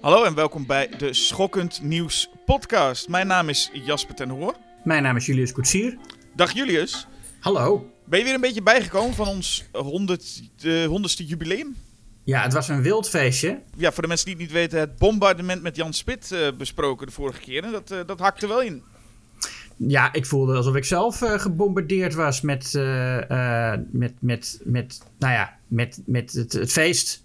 Hallo en welkom bij de Schokkend Nieuws podcast. Mijn naam is Jasper ten Hoor. Mijn naam is Julius Koetsier. Dag Julius. Hallo. Ben je weer een beetje bijgekomen van ons 100, eh, 100ste jubileum? Ja, het was een wild feestje. Ja, voor de mensen die het niet weten, het bombardement met Jan Spit eh, besproken de vorige keer. En dat, eh, dat hakte wel in. Ja, ik voelde alsof ik zelf eh, gebombardeerd was met, eh, eh, met, met, met, nou ja, met, met het, het feest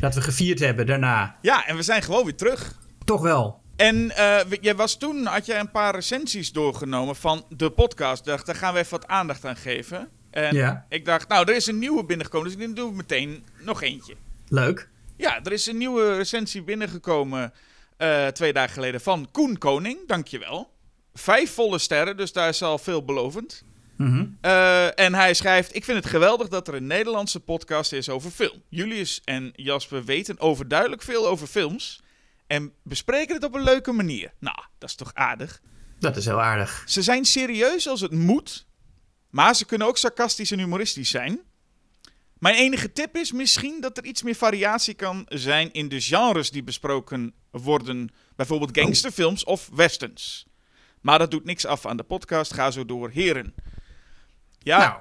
dat we gevierd hebben daarna. Ja, en we zijn gewoon weer terug. Toch wel. En jij was toen, had jij een paar recensies doorgenomen van de podcast. Dacht, daar gaan we even wat aandacht aan geven. En Ja. ik dacht, nou, er is een nieuwe binnengekomen, dus ik doe meteen nog eentje. Leuk. Ja, er is een nieuwe recensie binnengekomen twee dagen geleden van Koen Koning. Dankjewel. Vijf volle sterren, dus daar is al veelbelovend. Eh, en hij schrijft: Ik vind het geweldig dat er een Nederlandse podcast is over film. Julius en Jasper weten overduidelijk veel over films. En bespreken het op een leuke manier. Nou, dat is toch aardig. Dat is heel aardig. Ze zijn serieus als het moet. Maar ze kunnen ook sarcastisch en humoristisch zijn. Mijn enige tip is misschien dat er iets meer variatie kan zijn in de genres die besproken worden. Bijvoorbeeld gangsterfilms of westerns. Maar dat doet niks af aan de podcast. Ga zo door, heren. Ja, Nou,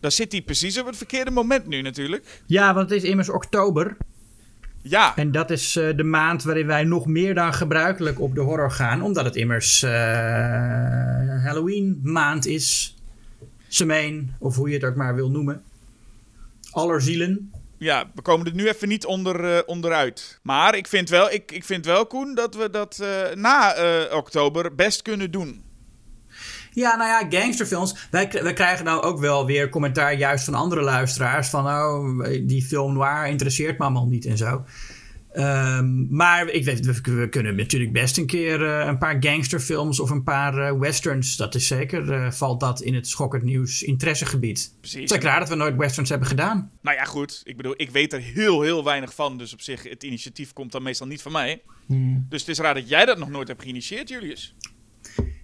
dan zit hij precies op het verkeerde moment nu natuurlijk. ja, want het is immers oktober. Ja, En dat is eh, de maand waarin wij nog meer dan gebruikelijk op de horror gaan. Omdat het immers eh, Halloween maand is. Semeen, of hoe je het ook maar wil noemen. Allerzielen. Ja, we komen er nu even niet onder, eh, onderuit. Maar ik vind wel, ik, ik vind wel, Koen, dat we dat eh, na eh, oktober best kunnen doen. Ja, nou ja, gangsterfilms. Wij, wij krijgen nou ook wel weer commentaar juist van andere luisteraars. Van, oh, die film noir interesseert me allemaal niet en zo. Ehm, maar ik weet, we, we kunnen natuurlijk best een keer eh, een paar gangsterfilms of een paar eh, westerns. Dat is zeker, eh, valt dat in het schokkend nieuws interessegebied. Precies. Het is raar dat we nooit westerns hebben gedaan. Nou ja, goed. Ik bedoel, ik weet er heel, heel weinig van. Dus op zich, het initiatief komt dan meestal niet van mij. Dus het is raar dat jij dat nog nooit hebt geïnitieerd, Julius.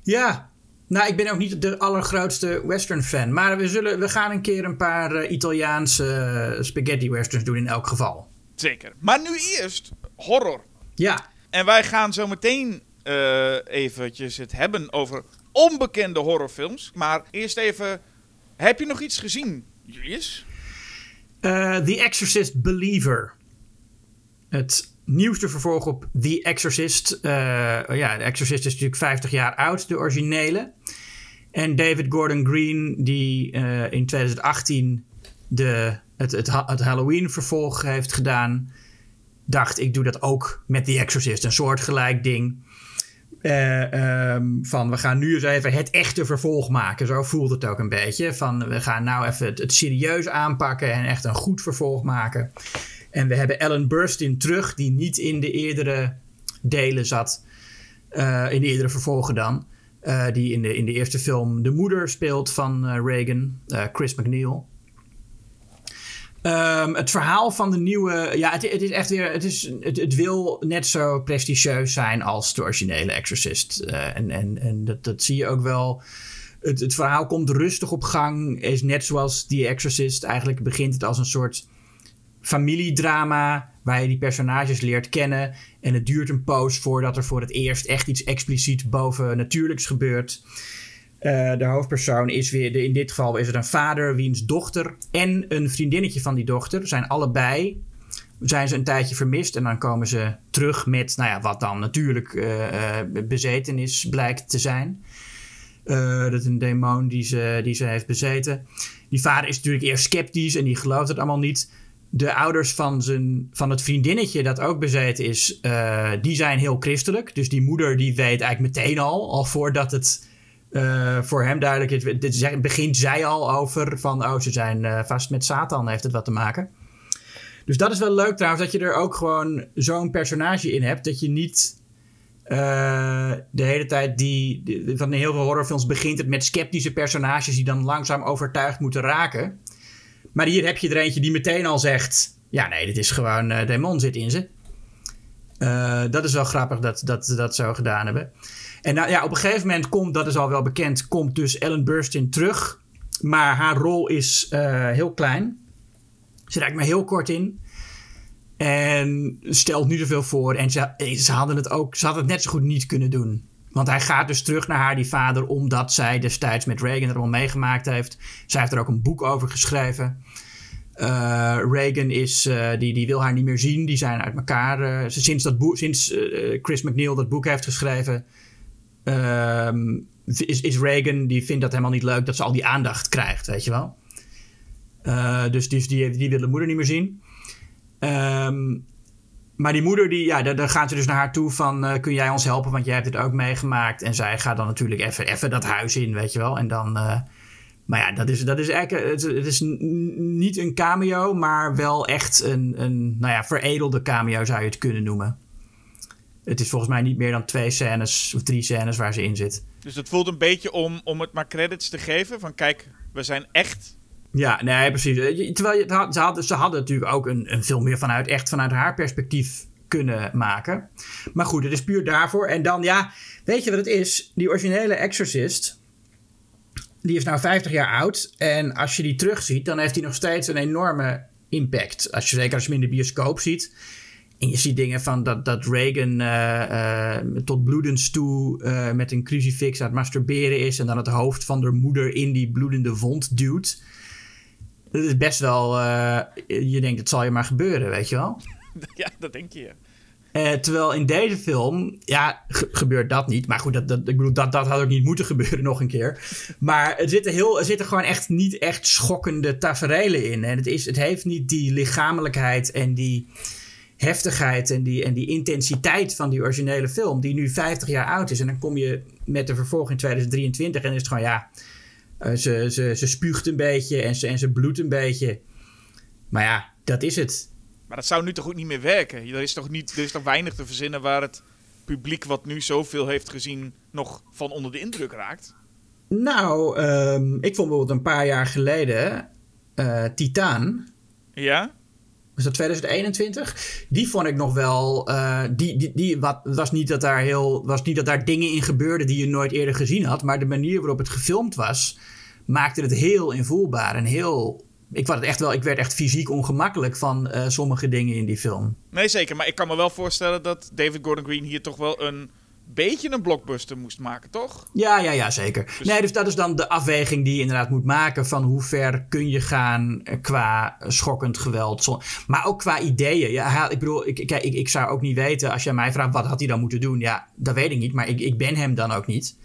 Ja, nou, ik ben ook niet de allergrootste western fan. Maar we, zullen, we gaan een keer een paar Italiaanse spaghetti westerns doen in elk geval. Zeker. Maar nu eerst horror. Ja, En wij gaan zo meteen eh, eventjes het hebben over onbekende horrorfilms. Maar eerst even, heb je nog iets gezien, Julius? Eh, The Exorcist Believer. Het nieuwste vervolg op The Exorcist. Eh, ja, The Exorcist is natuurlijk 50 jaar oud, de originele. En David Gordon Green, die in 2018 de, het, het, ha- het Halloween-vervolg heeft gedaan, dacht ik doe dat ook met The Exorcist. Een soortgelijk ding. Eh, ehm, van we gaan nu eens even het echte vervolg maken. Zo voelt het ook een beetje. Van we gaan nou even het, serieus aanpakken en echt een goed vervolg maken. En we hebben Ellen Burstyn terug, die niet in de eerdere delen zat. Eh, in de eerdere vervolgen dan. Eh, die in de, in de eerste film de moeder speelt van Reagan, Chris McNeil. Ehm, het verhaal van de nieuwe. Ja, het, het is echt weer. Het, is, het, wil net zo prestigieus zijn als de originele Exorcist. Eh, en en, en dat, dat zie je ook wel. Het, het verhaal komt rustig op gang. Is net zoals The Exorcist. Eigenlijk begint het als een soort familiedrama. Waar je die personages leert kennen. En het duurt een poos voordat er voor het eerst echt iets expliciet boven natuurlijks gebeurt. Eh, de hoofdpersoon is weer, de, in dit geval is het een vader wiens dochter en een vriendinnetje van die dochter zijn allebei, zijn ze een tijdje vermist en dan komen ze terug met, nou ja, wat dan natuurlijk eh, eh, bezetenis blijkt te zijn. Dat is een demon die ze, die ze heeft bezeten. Die vader is natuurlijk eerst sceptisch en die gelooft het allemaal niet. De ouders van, zijn, van het vriendinnetje dat ook bezeten is, die zijn heel christelijk. Dus die moeder die weet eigenlijk meteen al, al voordat het eh, voor hem duidelijk is. Dit begint zij al over van, oh, ze zijn eh, vast met Satan, heeft het wat te maken. Dus dat is wel leuk trouwens, dat je er ook gewoon zo'n personage in hebt. Dat je niet eh, de hele tijd die, Van heel veel horrorfilms begint het met sceptische personages die dan langzaam overtuigd moeten raken. Maar hier heb je er eentje die meteen al zegt: Ja, nee, dit is gewoon. demon zit in ze. Dat is wel grappig dat dat ze dat zo gedaan hebben. En nou, ja, op een gegeven moment komt, dat is al wel bekend, komt dus Ellen Burstyn terug. Maar haar rol is uh, heel klein. Ze raakt maar heel kort in. En stelt niet zoveel voor. En ze, ze, hadden het ook, ze hadden het net zo goed niet kunnen doen. Want hij gaat dus terug naar haar, die vader, omdat zij destijds met Reagan er al meegemaakt heeft. Zij heeft er ook een boek over geschreven. Uh, Reagan is, die, die wil haar niet meer zien. Die zijn uit elkaar. Sinds dat boek, sinds Chris McNeil dat boek heeft geschreven, ehm, is, is Reagan, die vindt dat helemaal niet leuk dat ze al die aandacht krijgt, weet je wel. dus die, die, die wil de moeder niet meer zien. Um, maar die moeder, die, ja, daar, gaan ze dus naar haar toe van... kun jij ons helpen, want jij hebt het ook meegemaakt. En zij gaat dan natuurlijk even, even dat huis in, weet je wel. En dan maar ja, dat is, dat is eigenlijk. Het, is niet een cameo, maar wel echt een, een nou ja, veredelde cameo zou je het kunnen noemen. Het is volgens mij niet meer dan twee scènes of drie scènes waar ze in zit. Dus het voelt een beetje om, om het maar credits te geven: van kijk, we zijn echt. Ja, nee, precies. Terwijl je, ze, hadden, ze hadden natuurlijk ook een, een film meer vanuit, echt vanuit haar perspectief kunnen maken. Maar goed, het is puur daarvoor. En dan, ja, weet je wat het is? Die originele Exorcist die is nou 50 jaar oud. En als je die terugziet, dan heeft hij nog steeds een enorme impact. Als je, zeker als je hem in de bioscoop ziet. En je ziet dingen van dat, dat Reagan uh, uh, tot bloedens toe uh, met een crucifix aan het masturberen is. En dan het hoofd van de moeder in die bloedende wond duwt. Dat is best wel. je denkt, het zal je maar gebeuren, weet je wel? Ja, dat denk je. Terwijl in deze film, ja, gebeurt dat niet. Maar goed, dat, dat, ik bedoel, dat, dat had ook niet moeten gebeuren nog een keer. Maar er zitten, heel, er zitten gewoon echt niet echt schokkende tafereelen in. En het, is, het heeft niet die lichamelijkheid en die heftigheid en die, en die intensiteit van die originele film, die nu 50 jaar oud is. En dan kom je met de vervolg in 2023 en is het gewoon, ja, uh, ze, ze, ze spuugt een beetje en ze, en ze bloedt een beetje. Maar ja, dat is het. Maar dat zou nu toch ook niet meer werken? Er is toch, niet, er is toch weinig te verzinnen waar het publiek wat nu zoveel heeft gezien nog van onder de indruk raakt? Nou, um, ik vond bijvoorbeeld een paar jaar geleden uh, Titaan. Ja? Was dat 2021? Die vond ik nog wel. Uh, die, die, die wat, was, niet dat daar heel, was niet dat daar dingen in gebeurden die je nooit eerder gezien had. Maar de manier waarop het gefilmd was, maakte het heel invoelbaar en heel ik, werd echt wel, ik werd echt fysiek ongemakkelijk van uh, sommige dingen in die film. Nee, zeker. Maar ik kan me wel voorstellen dat David Gordon Green hier toch wel een beetje een blockbuster moest maken, toch? Ja, ja, ja, zeker. Dus... Nee, dus dat is dan de afweging die je inderdaad moet maken van hoe ver kun je gaan qua schokkend geweld. Maar ook qua ideeën. Ja, ik bedoel, ik, kijk, ik, ik zou ook niet weten als jij mij vraagt wat had hij dan moeten doen. Ja, dat weet ik niet, maar ik, ik ben hem dan ook niet.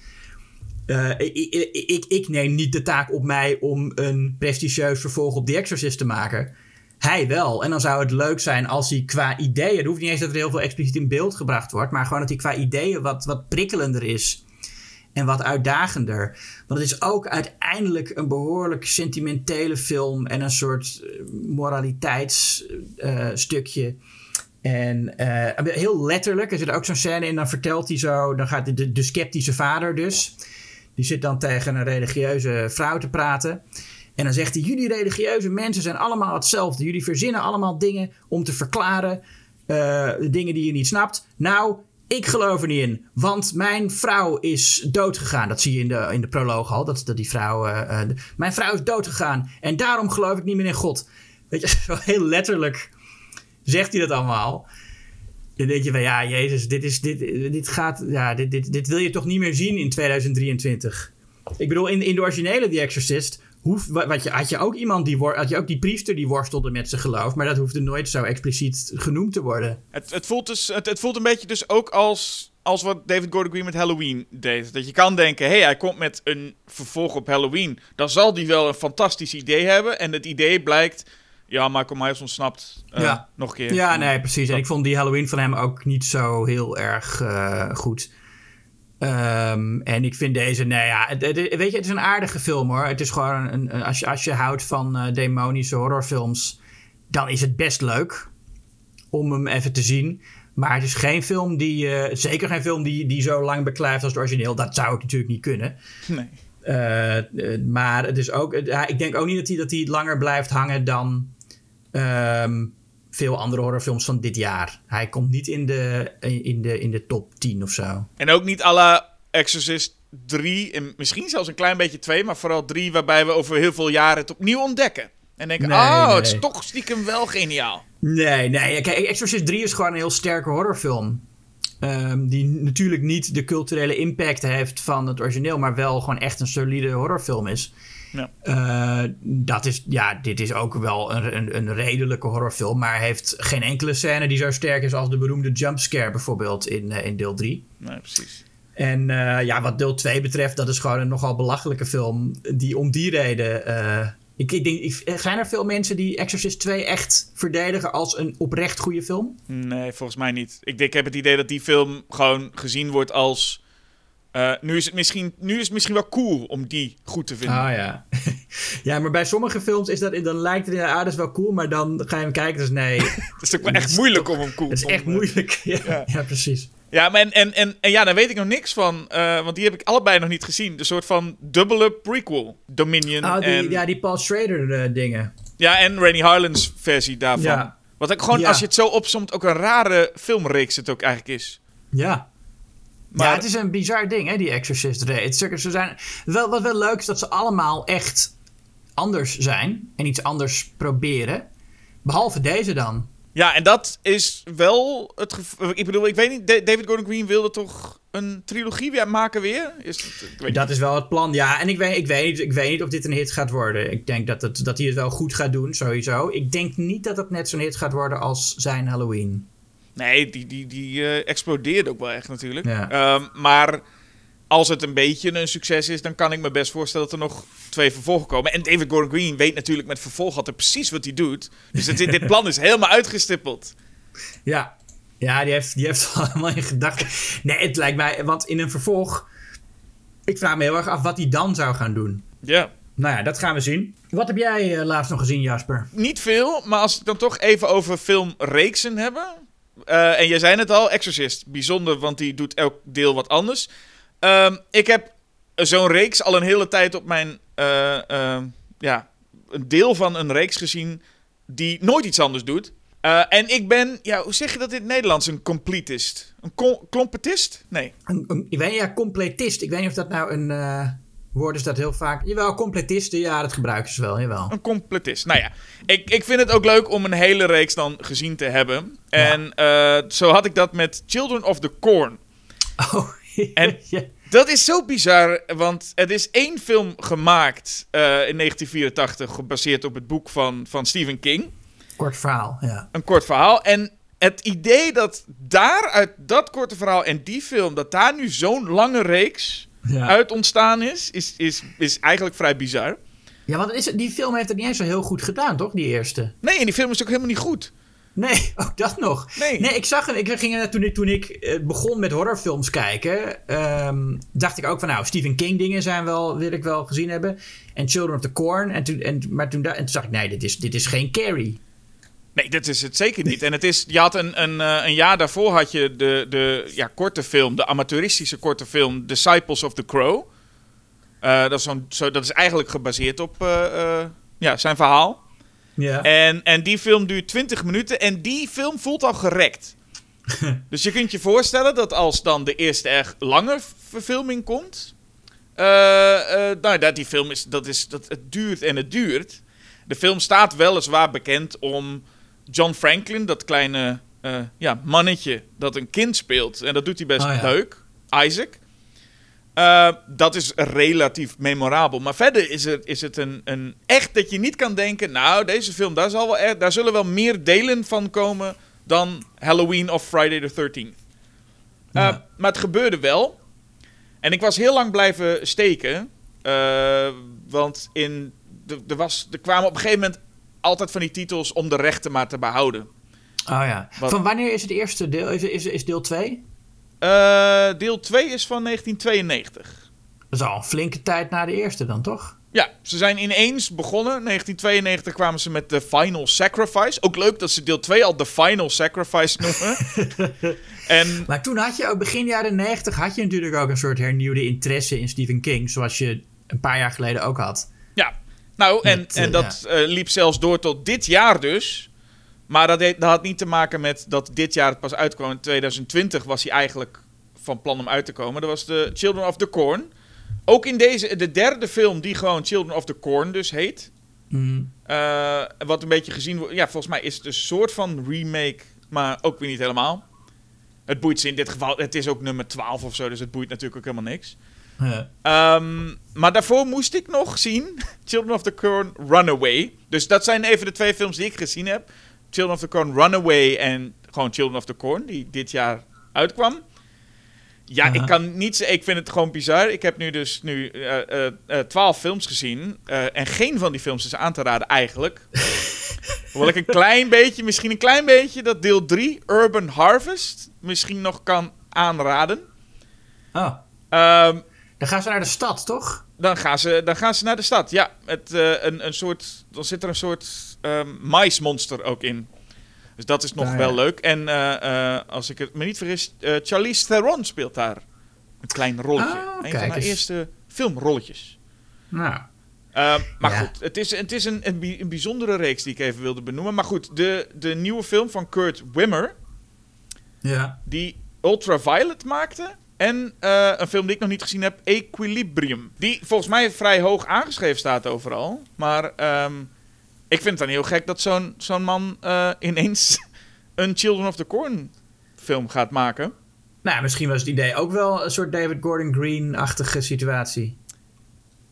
Uh, ik, ik, ik, neem niet de taak op mij om een prestigieus vervolg op The Exorcist te maken. Hij wel. En dan zou het leuk zijn als hij qua ideeën. Het hoeft niet eens dat er heel veel expliciet in beeld gebracht wordt. Maar gewoon dat hij qua ideeën wat, wat prikkelender is. En wat uitdagender. Want het is ook uiteindelijk een behoorlijk sentimentele film. En een soort eh, moraliteitsstukje. En uh, heel letterlijk. Er zit ook zo'n scène in. Dan vertelt hij zo. Dan gaat de, de sceptische vader dus die zit dan tegen een religieuze vrouw te praten. En dan zegt hij: Jullie religieuze mensen zijn allemaal hetzelfde. Jullie verzinnen allemaal dingen om te verklaren. Uh, dingen die je niet snapt. Nou, ik geloof er niet in. Want mijn vrouw is doodgegaan. Dat zie je in de, in de proloog al. Dat, dat die vrouw. Uh, mijn vrouw is doodgegaan. En daarom geloof ik niet meer in God. Weet je, zo heel letterlijk zegt hij dat allemaal. Dan denk je van ja, Jezus, dit, is, dit, dit gaat. Ja, dit, dit, dit wil je toch niet meer zien in 2023. Ik bedoel, in, in de originele The Exorcist. Wat je, had je ook iemand die had je ook die priester die worstelde met zijn geloof, maar dat hoefde nooit zo expliciet genoemd te worden. Het, het, voelt, dus, het, het voelt een beetje dus ook als, als wat David Gordon Green met Halloween deed. Dat je kan denken, hé, hey, hij komt met een vervolg op Halloween. Dan zal die wel een fantastisch idee hebben. En het idee blijkt ja, Michael Myers ontsnapt uh, ja. nog een keer. Ja, nee, precies. En ik vond die Halloween van hem ook niet zo heel erg uh, goed. Um, en ik vind deze, nou ja, het, het, weet je, het is een aardige film hoor. Het is gewoon, een, een, als, je, als je houdt van uh, demonische horrorfilms, dan is het best leuk om hem even te zien. Maar het is geen film die, uh, zeker geen film die, die zo lang beklijft als het origineel. Dat zou ik natuurlijk niet kunnen. Nee. Uh, maar het is ook, ik denk ook niet dat hij, dat langer blijft hangen dan Um, veel andere horrorfilms van dit jaar. Hij komt niet in de, in de, in de top 10 of zo. En ook niet alle Exorcist 3 en misschien zelfs een klein beetje 2, maar vooral 3, waarbij we over heel veel jaren het opnieuw ontdekken. En denken, Nee, oh, nee. het is toch stiekem wel geniaal. Nee, nee. Kijk, Exorcist 3 is gewoon een heel sterke horrorfilm. Ehm, die natuurlijk niet de culturele impact heeft van het origineel, maar wel gewoon echt een solide horrorfilm is. Ja. Eh, dat is, ja, dit is ook wel een, een, een redelijke horrorfilm, maar heeft geen enkele scène die zo sterk is als de beroemde jumpscare bijvoorbeeld in, eh, in deel 3. Nee, precies. En eh, ja, wat deel 2 betreft, dat is gewoon een nogal belachelijke film. Die om die reden. ik, ik denk, ik, zijn er veel mensen die Exorcist 2 echt verdedigen als een oprecht goede film? Nee, volgens mij niet. Ik, denk, ik heb het idee dat die film gewoon gezien wordt als... eh, nu, is het misschien, nu is het misschien wel cool om die goed te vinden. Ah ja. ja, maar bij sommige films is dat, dan lijkt het inderdaad, ah, dat is wel cool, maar dan ga je hem kijken, dus nee, het het is ook wel echt moeilijk om hem cool is te echt vinden. moeilijk. Ja, Ja. ja. precies. Ja, maar en, en, en, en ja, daar weet ik nog niks van. eh, want die heb ik allebei nog niet gezien. De soort van dubbele prequel. Dominion Oh, die, en... ja, die Paul Schrader eh, dingen. Ja, en Rennie Harlan's versie daarvan. Ja. Wat ik gewoon, Ja. als je het zo opzomt, ook een rare filmreeks het ook eigenlijk is. Ja. Maar ja, het is een bizar ding, hè, die Exorcist Raid. Ze zijn, wel, wat wel leuk is dat ze allemaal echt anders zijn en iets anders proberen. Behalve deze dan. Ja, en dat is wel het geval. Ik bedoel, ik weet niet, Da- David Gordon Green wilde toch een trilogie weer maken weer? Is het, ik weet Dat is wel het plan, ja. En ik weet, ik, weet, niet- ik weet niet of dit een hit gaat worden. Ik denk dat, het, dat hij het wel goed gaat doen, sowieso. Ik denk niet dat het net zo'n hit gaat worden als zijn Halloween. Nee, die, die, die eh, explodeerde ook wel echt natuurlijk. Ja. Ehm, maar als het een beetje een succes is, dan kan ik me best voorstellen dat er nog twee vervolgen komen. En David Gordon Green weet natuurlijk met vervolg altijd precies wat hij doet. Dus het, dit plan is helemaal uitgestippeld. Ja, ja die, heeft, die heeft wel helemaal in gedachten. Nee, het lijkt mij, want in een vervolg... Ik vraag me heel erg af wat hij dan zou gaan doen. Ja. Nou ja, dat gaan we zien. Wat heb jij eh, laatst nog gezien, Jasper? Niet veel, maar als we het dan toch even over filmreeksen hebben. Eh, en jij zei het al, Exorcist. Bijzonder, want die doet elk deel wat anders. Ehm, ik heb zo'n reeks al een hele tijd op mijn... eh, ehm, ja, een deel van een reeks gezien die nooit iets anders doet. Eh, en ik ben, ja, hoe zeg je dat in het Nederlands? Een completist. Een klompetist? Nee. Ik weet ja, completist. Ik weet niet of dat nou een woord is dat heel vaak... Jawel, completisten, ja, dat gebruiken ze wel, jawel. Een completist. Nou ja, ik, ik vind het ook leuk om een hele reeks dan gezien te hebben. En eh, zo had ik dat met Children of the Corn. Oh, En- ja. Dat is zo bizar, want er is één film gemaakt eh, in 1984, gebaseerd op het boek van, van Stephen King. Kort verhaal, ja. Een kort verhaal. En het idee dat daar uit dat korte verhaal en die film, dat daar nu zo'n lange reeks Ja, uit ontstaan is, is, is, is eigenlijk vrij bizar. ja want is, het- die film heeft het niet eens zo heel goed gedaan, toch? Die eerste. Nee, en die film is ook helemaal niet goed. Nee, ook dat nog. Nee. Nee, ik zag hem. Ik ging toen ik, toen ik eh, begon met horrorfilms kijken, ehm, dacht ik ook van nou, Stephen King dingen zijn wel, wil ik wel gezien hebben. En Children of the Corn. En toen, en, maar toen, en toen zag ik, nee, dit is, dit is geen Carrie. Nee, dat is het zeker niet. En het is, je had een, een, eh, een jaar daarvoor had je de, de ja, korte film, de amateuristische korte film Disciples of the Crow. Eh, dat, is zo'n, zo, dat is eigenlijk gebaseerd op eh, ja, zijn verhaal. Ja. En, en die film duurt 20 minuten en die film voelt al gerekt. dus je kunt je voorstellen dat als dan de eerste echt lange verfilming komt. nou, dat die film is, dat is, dat, het duurt en het duurt. De film staat weliswaar bekend om John Franklin, dat kleine eh, ja, mannetje dat een kind speelt. En dat doet hij best Oh ja. leuk. Isaac. Eh, dat is relatief memorabel. Maar verder is, er, is het een, een echt dat je niet kan denken... Nou, deze film, daar, zal wel er, daar zullen wel meer delen van komen... dan Halloween of Friday the 13th. Eh. Maar het gebeurde wel. En ik was heel lang blijven steken. want in, er, was, er kwamen op een gegeven moment altijd van die titels... om de rechten maar te behouden. Oh ja. Wat- Van wanneer is het eerste deel? Is, is, is deel 2? Eh, deel 2 is van 1992. Dat is al een flinke tijd na de eerste dan, toch? Ja, ze zijn ineens begonnen. 1992 kwamen ze met The Final Sacrifice. Ook leuk dat ze deel 2 al The Final Sacrifice noemen. en Maar toen had je ook begin jaren 90 had je natuurlijk ook een soort hernieuwde interesse in Stephen King, zoals je een paar jaar geleden ook had. Nou, en, Met, en dat eh, liep zelfs door tot dit jaar dus. Maar dat, deed- dat had niet te maken met dat dit jaar het pas uitkwam. In 2020 was hij eigenlijk van plan om uit te komen. Dat was de Children of the Corn. Ook in deze, de derde film die gewoon Children of the Corn dus heet. Mhm. Eh, wat een beetje gezien wordt. Ja, volgens mij is het een soort van remake, maar ook weer niet helemaal. Het boeit ze in dit geval. Het is ook nummer 12 of zo, dus het boeit natuurlijk ook helemaal niks. Ja. Ehm, maar daarvoor moest ik nog zien Children of the Corn Runaway. Dus dat zijn even de twee films die ik gezien heb. Children of the Corn Runaway en gewoon Children of the Corn, die dit jaar uitkwam. Ja, ik kan niet zeggen, ik vind het gewoon bizar. Ik heb nu dus nu eh, eh, eh, 12 films gezien. en geen van die films is aan te raden eigenlijk. Hoewel ik een klein beetje, misschien een klein beetje, dat deel 3, Urban Harvest, misschien nog kan aanraden. Oh, Ehm, dan gaan ze naar de stad, toch? dan gaan, ze, dan gaan ze naar de stad. Ja, het, eh, een, een soort, dan zit er een soort ehm maismonster ook in. Dus dat is nog Ah, ja. wel leuk. En eh, eh, als ik het me niet vergis, Charlize Theron speelt daar een klein rolletje. Ah, een van haar eens. eerste filmrolletjes. Nou, Ehm, maar Ja. goed, het is, het is een, een bijzondere reeks die ik even wilde benoemen. Maar goed, de, de nieuwe film van Kurt Wimmer, ja. die Ultraviolet maakte. En eh, een film die ik nog niet gezien heb, Equilibrium. Die volgens mij vrij hoog aangeschreven staat overal. Maar ehm, ik vind het dan heel gek dat zo'n zo'n man eh, ineens een Children of the Corn film gaat maken. Nou, misschien was het idee ook wel een soort David Gordon Green-achtige situatie.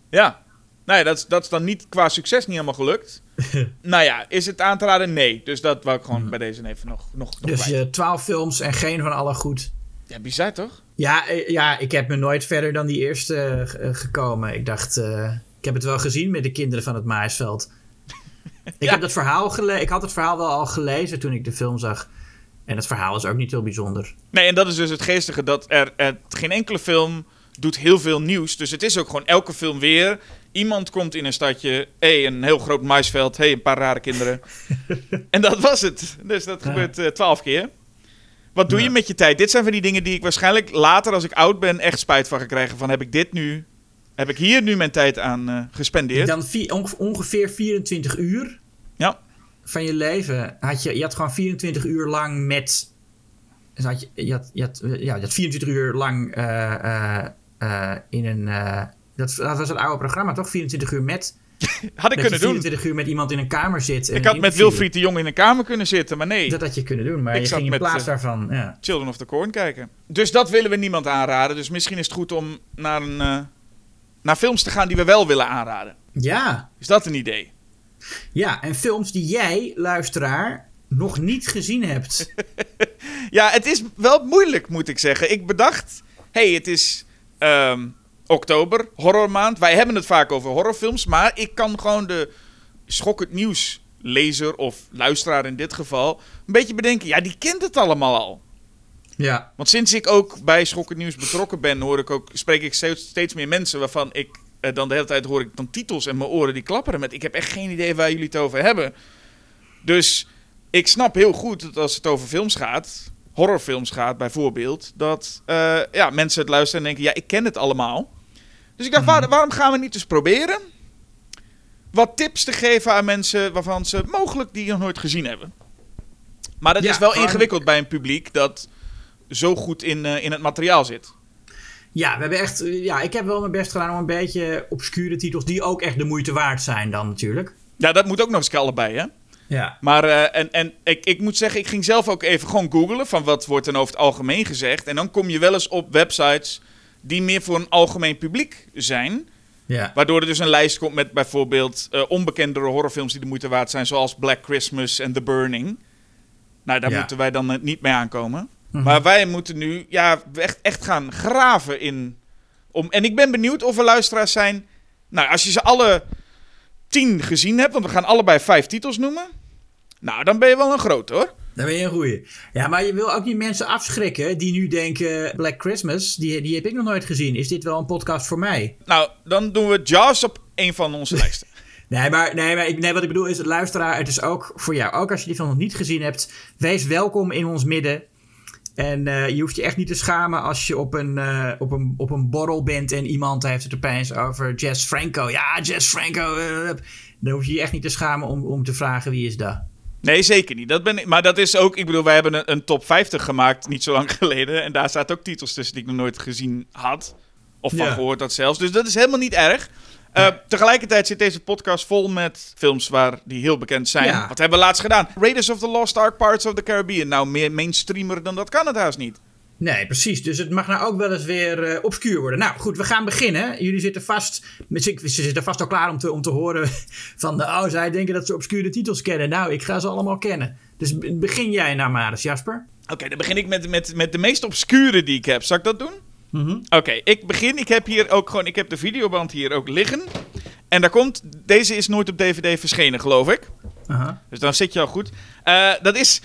Ja, nou ja, dat, is- dat is dan niet qua succes niet helemaal gelukt. nou ja, is het aan te raden? Nee. Dus dat wou ik gewoon bij deze even nog, nog, nog Dus je twaalf films en geen van alle goed. Ja, bizar toch? Ja, eh, ja, ik heb me nooit verder dan die eerste eh, gekomen. Ik dacht, eh, ik heb het wel gezien met de kinderen van het Maasveld. Ik, heb dat verhaal gele- ik had het verhaal wel al gelezen toen ik de film zag. En het verhaal is ook niet heel bijzonder. Nee, en dat is dus het geestige dat er, er geen enkele film doet heel veel nieuws. Dus het is ook gewoon elke film weer. Iemand komt in een stadje, hé, hey, een heel groot maisveld, hé, hey, een paar rare kinderen. en dat was het. Dus dat Ja. gebeurt eh, twaalf keer. Wat doe Ja. je met je tijd? Dit zijn van die dingen die ik waarschijnlijk later, als ik oud ben, echt spijt van ga krijgen. Van heb ik dit nu, heb ik hier nu mijn tijd aan eh, gespendeerd? Dan ongeveer 24 uur Ja. van je leven had je, je had gewoon 24 uur lang met. dus had je, je, had, je, had, ja, je had 24 uur lang eh, eh, eh, in een. eh, dat, dat was het oude programma, toch? 24 uur met. Had ik dat je kunnen doen. 24 uur met iemand in een kamer zit. en Ik had met. Wilfried de Jong in een kamer kunnen zitten, maar nee. Dat had je kunnen doen, maar Ik je ging in met, plaats eh, daarvan. Ja. Children of the Corn kijken. Dus dat willen we niemand aanraden. Dus misschien is het goed om naar, een, eh, naar films te gaan die we wel willen aanraden. ja, Is dat een idee? ja, en films die jij, luisteraar, nog niet gezien hebt. Ja, het is wel moeilijk, moet ik zeggen. Ik bedacht, hey, het is ehm, oktober, horrormaand. Wij hebben het vaak over horrorfilms, maar ik kan gewoon de schokkend nieuws lezer of luisteraar in dit geval een beetje bedenken. Ja, die kent het allemaal al. ja, Want sinds ik ook bij Schokkend Nieuws betrokken ben, hoor ik ook, spreek ik steeds, steeds meer mensen waarvan ik eh, dan de hele tijd hoor ik dan titels en mijn oren die klapperen met ik heb echt geen idee waar jullie het over hebben. Dus ik snap heel goed dat als het over films gaat, horrorfilms gaat bijvoorbeeld, dat eh, ja, mensen het luisteren en denken, ja, ik ken het allemaal. Dus ik dacht, waar- waarom gaan we niet eens proberen wat tips te geven aan mensen waarvan ze mogelijk die nog nooit gezien hebben. Maar dat Ja, is wel ingewikkeld bij een publiek dat zo goed in, eh, in het materiaal zit. Ja, we hebben echt. Ja, ik heb wel mijn best gedaan om een beetje obscure titels die ook echt de moeite waard zijn, dan natuurlijk. Ja, dat moet ook nog eens allebei, hè? Ja. Maar eh, en, en ik, ik moet zeggen, ik ging zelf ook even gewoon googlen van wat wordt er over het algemeen gezegd. En dan kom je wel eens op websites die meer voor een algemeen publiek zijn. Ja. Waardoor er dus een lijst komt met bijvoorbeeld eh, onbekendere horrorfilms die de moeite waard zijn. Zoals Black Christmas en The Burning. Nou, daar Ja. moeten wij dan eh, niet mee aankomen. Mhm. Maar wij moeten nu ja, echt, echt gaan graven in... Om, en ik ben benieuwd of er luisteraars zijn... Nou, als je ze alle tien gezien hebt, want we gaan allebei vijf titels noemen. Nou, dan ben je wel een groot hoor. Dan ben je een goeie. Ja, maar je wil ook niet mensen afschrikken die nu denken: Black Christmas, die, die heb ik nog nooit gezien. Is dit wel een podcast voor mij? Nou, dan doen we Jaws op een van onze lijsten. Nee, maar, nee, maar ik, nee, wat ik bedoel is: luisteraar, het is ook voor jou. Ook als je die film nog niet gezien hebt, wees welkom in ons midden. En eh, je hoeft je echt niet te schamen als je op een, eh, op, een, op een borrel bent en iemand heeft het opeens over Jess Franco. Ja, Jess Franco. eh, dan hoef je je echt niet te schamen om, om te vragen wie is dat. Nee, zeker niet. Dat ben ik, maar dat is ook, ik bedoel, wij hebben een, een top 50 gemaakt niet zo lang geleden. En daar staat ook titels tussen die ik nog nooit gezien had. Of van Ja. gehoord had zelfs. Dus dat is helemaal niet erg. Eh, Tegelijkertijd zit deze podcast vol met films waar die heel bekend zijn. Ja. Wat hebben we laatst gedaan? Raiders of the Lost Ark, Pirates of the Caribbean. Nou, meer mainstreamer dan dat kan het haast niet. Nee, precies. Dus het mag nou ook wel eens weer eh, obscuur worden. Nou goed, we gaan beginnen. Jullie zitten vast, ze zitten vast al klaar om te, om te horen van... Oh, zij denken dat ze obscure titels kennen. Nou, ik ga ze allemaal kennen. Dus be- begin jij nou maar eens, Jasper. Oké, dan begin ik met, met, met de meest obscure die ik heb. Zal ik dat doen? Mhm. Oké, ik begin. Ik heb hier ook gewoon. Ik heb de videoband hier ook liggen. En daar komt. Deze is nooit op DVD verschenen, geloof ik. Dus dan zit je al goed. Eh, dat is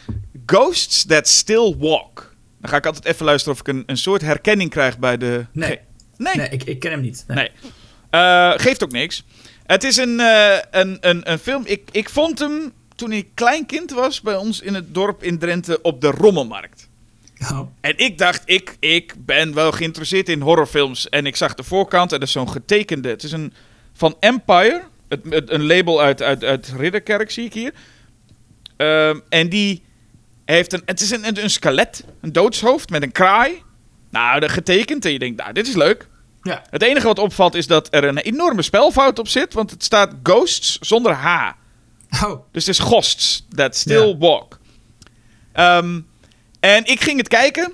Ghosts That Still Walk. Dan ga ik altijd even luisteren of ik een, een soort herkenning krijg bij de. Nee. Ge- nee. Nee, ik, ik ken hem niet. Nee. Nee. Eh, geeft ook niks. Het is een, eh, een, een, een film. Ik, ik vond hem toen ik klein kind was bij ons in het dorp in Drenthe op de Rommelmarkt. Oh. En ik dacht, ik, ik ben wel geïnteresseerd in horrorfilms. En ik zag de voorkant en dat is zo'n getekende. Het is een van Empire. Het, het- een label uit, uit, uit Ridderkerk zie ik hier. Ehm, en die heeft een... Het is een, een, een skelet. Een doodshoofd met een kraai. Nou, dat getekend. En je denkt, nou, dit is leuk. Ja. Het enige wat opvalt is dat er een enorme spelfout op zit. Want het staat Ghosts zonder H. Oh. Dus het is Ghosts that still Ja. walk. Ehm, en ik ging het kijken.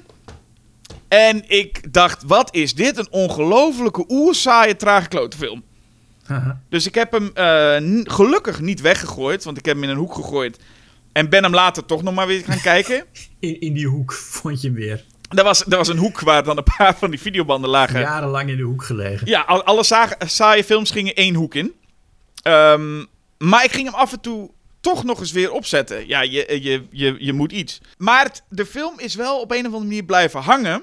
En ik dacht, wat is dit? Een ongelofelijke oerzaaie trage film. Dus ik heb hem eh, gelukkig niet weggegooid. Want ik heb hem in een hoek gegooid. En ben hem later toch nog maar weer gaan kijken. In, in die hoek vond je hem weer. Er was, er was een hoek waar dan een paar van die videobanden lagen. Jarenlang in de hoek gelegen. Ja, al- alle zagen- saaie films gingen één hoek in. Ehm, maar ik ging hem af en toe toch nog eens weer opzetten. Ja, je, je, je, je moet iets. Maar het- de film is wel op een of andere manier blijven hangen.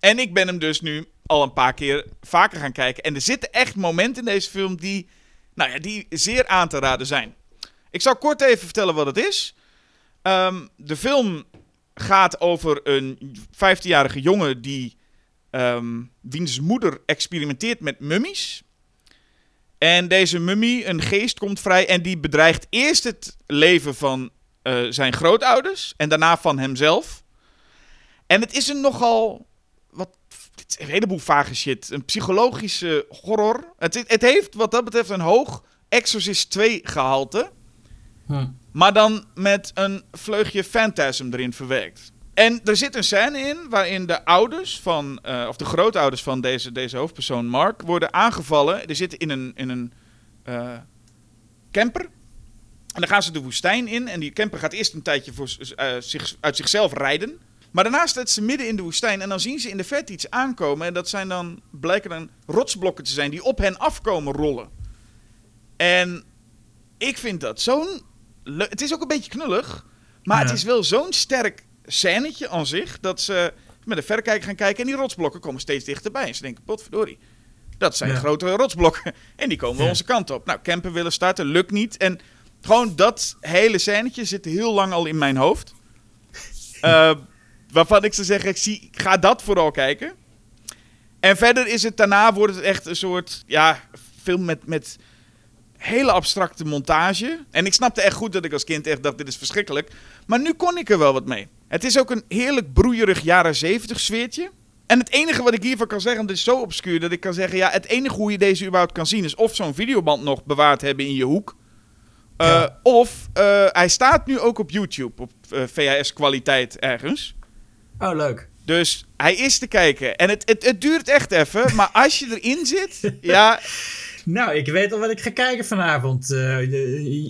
En ik ben hem dus nu al een paar keer vaker gaan kijken. En er zitten echt momenten in deze film die, nou ja, die zeer aan te raden zijn. Ik zal kort even vertellen wat het is. Ehm, de film gaat over een 15-jarige jongen die ehm, wiens moeder experimenteert met mummies. En deze mummie, een geest, komt vrij en die bedreigt eerst het leven van eh, zijn grootouders en daarna van hemzelf. En het is een nogal, wat, een heleboel vage shit, een psychologische horror. Het, het heeft wat dat betreft een hoog Exorcist 2 gehalte. Hm. Maar dan met een vleugje Phantasm erin verwerkt. En er zit een scène in waarin de ouders van, eh, of de grootouders van deze, deze hoofdpersoon Mark, worden aangevallen. Die zitten in een, in een eh, camper. En dan gaan ze de woestijn in. En die camper gaat eerst een tijdje voor, eh, zich, uit zichzelf rijden. Maar daarna staat ze midden in de woestijn. En dan zien ze in de verte iets aankomen. En dat zijn dan, blijken dan rotsblokken te zijn die op hen afkomen rollen. En ik vind dat zo'n Het is ook een beetje knullig. Maar Ja. het is wel zo'n sterk scènetje aan zich. Dat ze met een verrekijker gaan kijken. En die rotsblokken komen steeds dichterbij. En ze denken, potverdorie. Dat zijn Ja. grote rotsblokken. En die komen Ja. onze kant op. Nou, camper willen starten, lukt niet. En gewoon dat hele scènetje zit heel lang al in mijn hoofd. Eh, waarvan ik zou zeggen, ik zie, ga dat vooral kijken. En verder is het daarna wordt het echt een soort ja, film met, met hele abstracte montage. En ik snapte echt goed dat ik als kind echt dacht, dit is verschrikkelijk. Maar nu kon ik er wel wat mee. Het is ook een heerlijk broeierig jaren zeventig sfeertje. En het enige wat ik hiervan kan zeggen, want het is zo obscuur dat ik kan zeggen, ja, het enige hoe je deze überhaupt kan zien is of zo'n videoband nog bewaard hebben in je hoek. Eh, Ja. Of eh, hij staat nu ook op YouTube, op eh, VHS-kwaliteit ergens. Oh, leuk. Dus hij is te kijken. En het, het, het duurt echt even, maar als je erin zit, ja, Nou, ik weet al wat ik ga kijken vanavond. Eh, een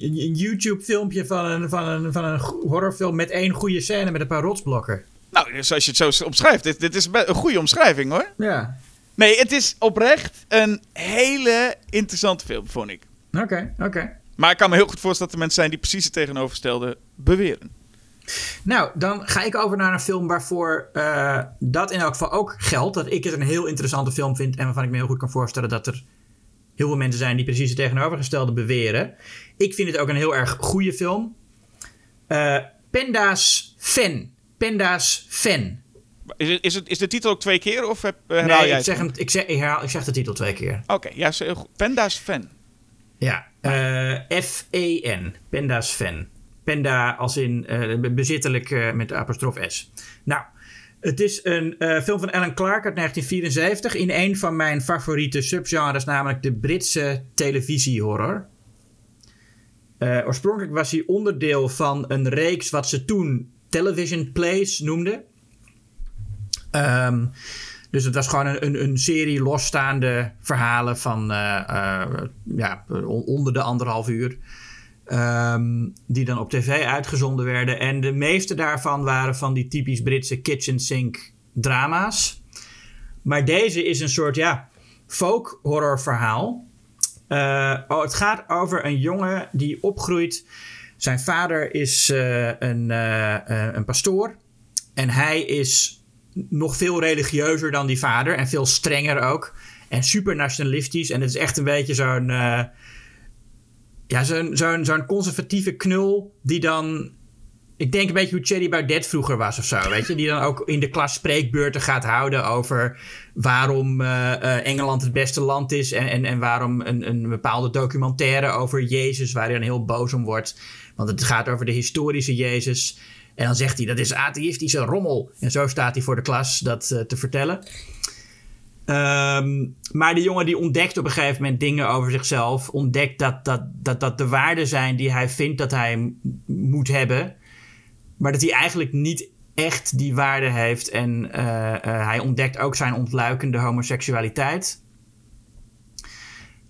een YouTube-filmpje van een, van, een, van een horrorfilm met één goede scène met een paar rotsblokken. nou, zoals je het zo omschrijft, dit, dit is een goede omschrijving hoor. Ja. Nee, het is oprecht een hele interessante film, vond ik. Oké, oké. Maar ik kan me heel goed voorstellen dat er mensen zijn die precies het tegenovergestelde beweren. Nou, dan ga ik over naar een film waarvoor eh, dat in elk geval ook geldt. Dat ik het een heel interessante film vind en waarvan ik me heel goed kan voorstellen dat er heel veel mensen zijn die precies het tegenovergestelde beweren. Ik vind het ook een heel erg goede film. Eh, Penda's Fan. Penda's Fan. Is, het, is, het, is de titel ook twee keer of heb, eh, herhaal Nee, jij ik zeg, hem, ik, zeg, ik, herhaal, ik zeg de titel twee keer. Oké, ja, goed. Penda's fan. Ja, eh, F-E-N. Penda's Fan. Penda als in eh, bezittelijk eh, met de apostrof S. Nou, het is een eh, film van Alan Clark uit 1974 in een van mijn favoriete subgenres, namelijk de Britse televisiehorror. Eh, oorspronkelijk was hij onderdeel van een reeks wat ze toen television plays noemden. Ehm, dus het was gewoon een, een, een serie losstaande verhalen van eh, ja, on- onder de anderhalf uur. Ehm, die dan op tv uitgezonden werden. En de meeste daarvan waren van die typisch Britse kitchen sink drama's. Maar deze is een soort ja, folk horror verhaal. Eh, oh, het gaat over een jongen die opgroeit. Zijn vader is eh, een, eh, een pastoor. En hij is nog veel religieuzer dan die vader. En veel strenger ook. En super nationalistisch. En het is echt een beetje zo'n... ja, zo'n zo'n zo'n conservatieve knul die dan... Ik denk een beetje hoe Thierry Baudet vroeger was of zo, weet je? Die dan ook in de klas spreekbeurten gaat houden over waarom eh, eh, Engeland het beste land is. En, en, en waarom een, een bepaalde documentaire over Jezus, waar hij dan heel boos om wordt. Want het gaat over de historische Jezus. En dan zegt hij, dat is atheïstische rommel. En zo staat hij voor de klas dat eh, te vertellen. Ehm, maar de jongen die ontdekt op een gegeven moment dingen over zichzelf. Ontdekt dat dat, dat, dat de waarden zijn die hij vindt dat hij moet hebben. Maar dat hij eigenlijk niet echt die waarde heeft. En eh, eh, hij ontdekt ook zijn ontluikende homoseksualiteit.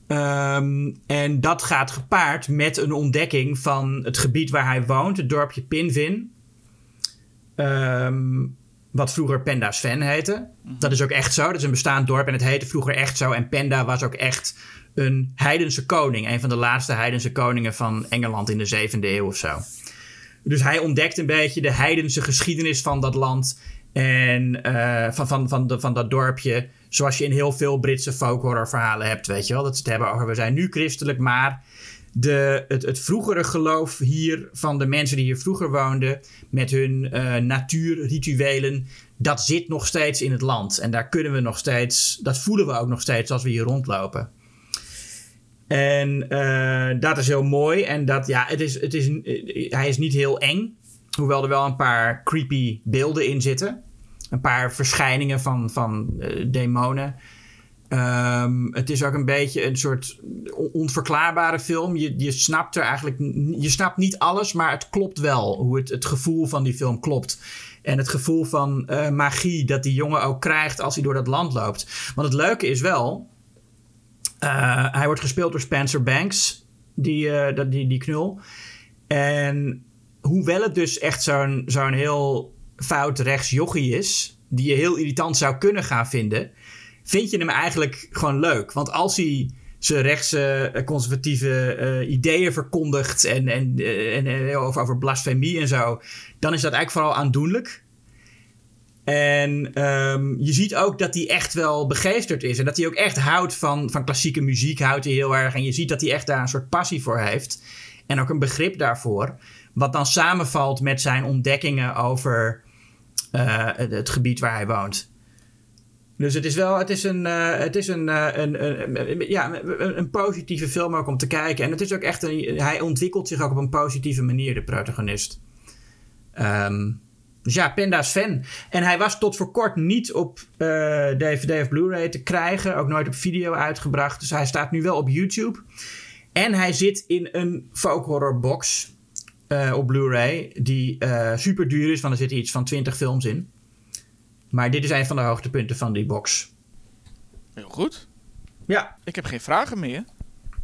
Ehm, en dat gaat gepaard met een ontdekking van het gebied waar hij woont, het dorpje Pinvin. Ehm, wat vroeger Penda Sven heette. Dat is ook echt zo. Dat is een bestaand dorp en het heette vroeger echt zo. En Penda was ook echt een heidense koning. Een van de laatste heidense koningen van Engeland in de 7e eeuw of zo. Dus hij ontdekt een beetje de heidense geschiedenis van dat land. En eh, van, van, van, de, van dat dorpje. Zoals je in heel veel Britse folkhorror verhalen hebt. Weet je wel. Dat ze het hebben over we zijn nu christelijk. Maar de, het, het vroegere geloof hier van de mensen die hier vroeger woonden. Met hun eh, natuurrituelen. Dat zit nog steeds in het land. En daar kunnen we nog steeds. Dat voelen we ook nog steeds als we hier rondlopen. En eh, dat is heel mooi. En dat, ja, het is, het is, eh, hij is niet heel eng. Hoewel er wel een paar creepy beelden in zitten. Een paar verschijningen van, van demonen. Ehm, het is ook een beetje een soort on- onverklaarbare film. Je, je snapt er eigenlijk... Je snapt niet alles, maar het klopt wel. Hoe het, het gevoel van die film klopt. En het gevoel van eh, magie dat die jongen ook krijgt als hij door dat land loopt. Want het leuke is wel... eh, hij wordt gespeeld door Spencer Banks, die, dat- die, die knul. En hoewel het dus echt zo'n zo'n heel fout rechts jochie is... die je heel irritant zou kunnen gaan vinden... vind je hem eigenlijk gewoon leuk. Want als hij zijn rechtse eh, conservatieve eh, ideeën verkondigt... en, en, eh, en, over, blasfemie en zo... dan is dat eigenlijk vooral aandoenlijk. En ehm, je ziet ook dat hij echt wel begeesterd is. En dat hij ook echt houdt van, van klassieke muziek. Houdt hij heel erg. En je ziet dat hij echt daar een soort passie voor heeft. En ook een begrip daarvoor. Wat dan samenvalt met zijn ontdekkingen over het gebied waar hij woont. Dus het is wel, het is een, eh, het is een, eh, een, ja, een, positieve film ook om te kijken. En het is ook echt een, hij ontwikkelt zich ook op een positieve manier, de protagonist. Ehm, dus ja, Penda's fan. En hij was tot voor kort niet op eh, DVD of Blu-ray te krijgen. Ook nooit op video uitgebracht. Dus hij staat nu wel op YouTube. En hij zit in een folk horror box eh, op Blu-ray. Die eh, super duur is, want er zitten iets van 20 films in. Maar dit is een van de hoogtepunten van die box. Heel goed. Ja, Ik heb geen vragen meer.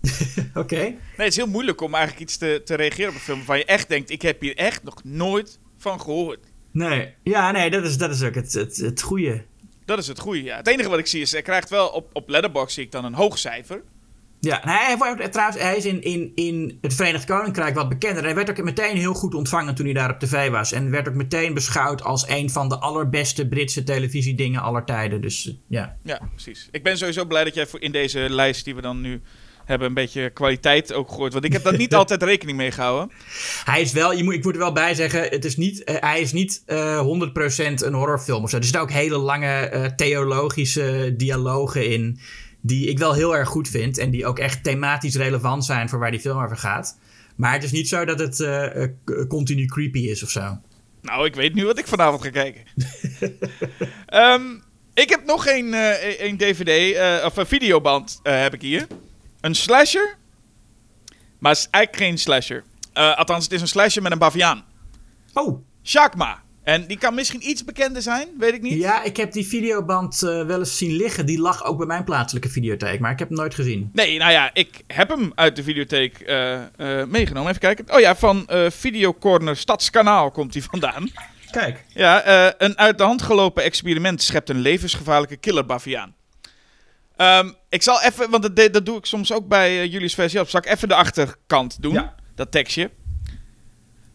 oké. Nee, het is heel moeilijk om eigenlijk iets te, te reageren op een film waarvan je echt denkt, ik heb hier echt nog nooit van gehoord. Nee, ja, nee, dat is, dat is ook het, het, het goede. Dat is het goede, ja. Het enige wat ik zie is, hij krijgt wel op, op Letterboxd zie ik dan een hoog cijfer. Ja, hij, wordt- trouwens, hij is in, in, in het Verenigd Koninkrijk wat bekender. Hij werd ook meteen heel goed ontvangen toen hij daar op tv was. En werd ook meteen beschouwd als een van de allerbeste Britse televisiedingen aller tijden. Dus eh, ja. Ja, precies. Ik ben sowieso blij dat jij voor in deze lijst die we dan nu hebben een beetje kwaliteit ook gegooid. Want ik heb daar niet altijd rekening mee gehouden. Hij is wel, je moet, ik moet er wel bij zeggen, het is niet, eh, hij is niet eh 100% een horrorfilm of zo. Er zitten ook hele lange eh, theologische dialogen in. Die ik wel heel erg goed vind. En die ook echt thematisch relevant zijn voor waar die film over gaat. Maar het is niet zo dat het eh, eh, continu creepy is of zo. Nou, ik weet nu wat ik vanavond ga kijken. Ehm, ik heb nog een, een DVD, eh, of een videoband heb ik hier. Een slasher. Maar het is eigenlijk geen slasher. Althans, het is een slasher met een baviaan. Oh, Shakma. En die kan misschien iets bekender zijn, weet ik niet. ja, ik heb die videoband eh, wel eens zien liggen. Die lag ook bij mijn plaatselijke videotheek, maar ik heb hem nooit gezien. Nee, nou ja, ik heb hem uit de videotheek eh, eh, meegenomen. Even kijken. Oh ja, van Videocorner Stadskanaal komt hij vandaan. Kijk. Ja, een uit de hand gelopen experiment schept een levensgevaarlijke killerbaviaan. Ehm ik zal even, want dat, dat doe ik soms ook bij eh, Julius versie op. Zal ik even de achterkant doen? Ja. Dat tekstje.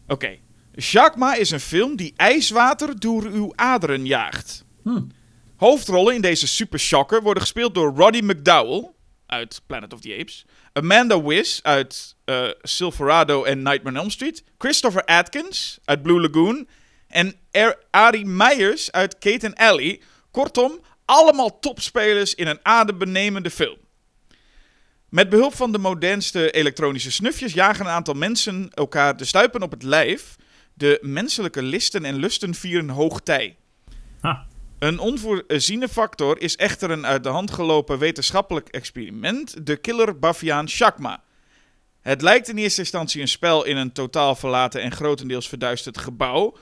Oké. Jacma is een film die ijswater door uw aderen jaagt. Hm. Hoofdrollen in deze super shocker worden gespeeld door Roddy McDowell uit Planet of the Apes, Amanda Wiss uit eh, Silverado en Nightmare on Elm Street, Christopher Atkins uit Blue Lagoon en er Ari Meyers uit Kate and Ellie. Kortom, allemaal topspelers in een adembenemende film. Met behulp van de modernste elektronische snufjes jagen een aantal mensen elkaar de stuipen op het lijf. De menselijke listen en lusten vieren hoogtij. Ah. Een onvoorziene factor is echter een uit de hand gelopen wetenschappelijk experiment, de killer Baviaan Shakma. Het lijkt in eerste instantie een spel in een totaal verlaten en grotendeels verduisterd gebouw.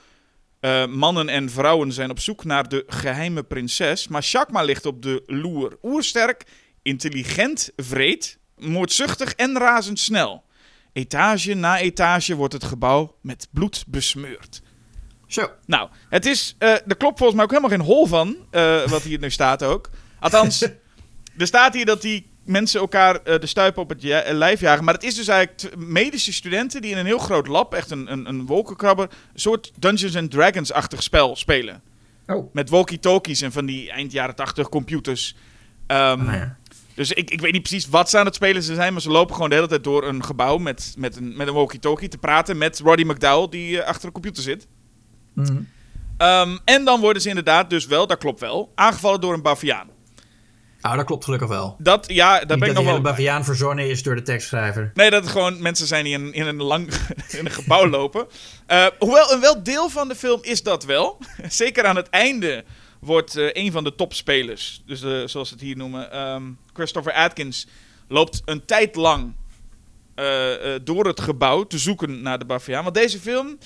Eh, mannen en vrouwen zijn op zoek naar de geheime prinses, maar Shakma ligt op de loer. Oersterk, intelligent, vreed, moordzuchtig en razendsnel. Etage na etage wordt het gebouw met bloed besmeurd. Zo. Nou, het is, eh er klopt volgens mij ook helemaal geen hol van, eh, wat hier nu staat ook. Althans, er staat hier dat die mensen elkaar eh, de stuipen op het lijf jagen. Maar het is dus eigenlijk medische studenten die in een heel groot lab, echt een, een, een wolkenkrabber, een soort Dungeons and Dragons-achtig spel spelen. Oh. Met walkie-talkies en van die eind jaren 80 computers. Nou ja. Dus ik, ik weet niet precies wat ze aan het spelen zijn, maar ze lopen gewoon de hele tijd door een gebouw met, met een, met een walkie-talkie te praten met Roddy McDowell die eh, achter de computer zit. Mhm. Ehm, en dan worden ze inderdaad dus wel, dat klopt wel, aangevallen door een baviaan. Oh, dat klopt gelukkig wel. Dat, ja, daar ben dat ik nog wel... hele baviaan verzonnen is door de tekstschrijver. Nee, dat het gewoon mensen zijn die in, in een lang in een gebouw lopen. Eh, hoewel, een wel deel van de film is dat wel. Zeker aan het einde wordt eh, een van de topspelers, dus de, zoals ze het hier noemen, ehm, Christopher Atkins, loopt een tijd lang eh, eh, door het gebouw te zoeken naar de baviaan. Want deze film,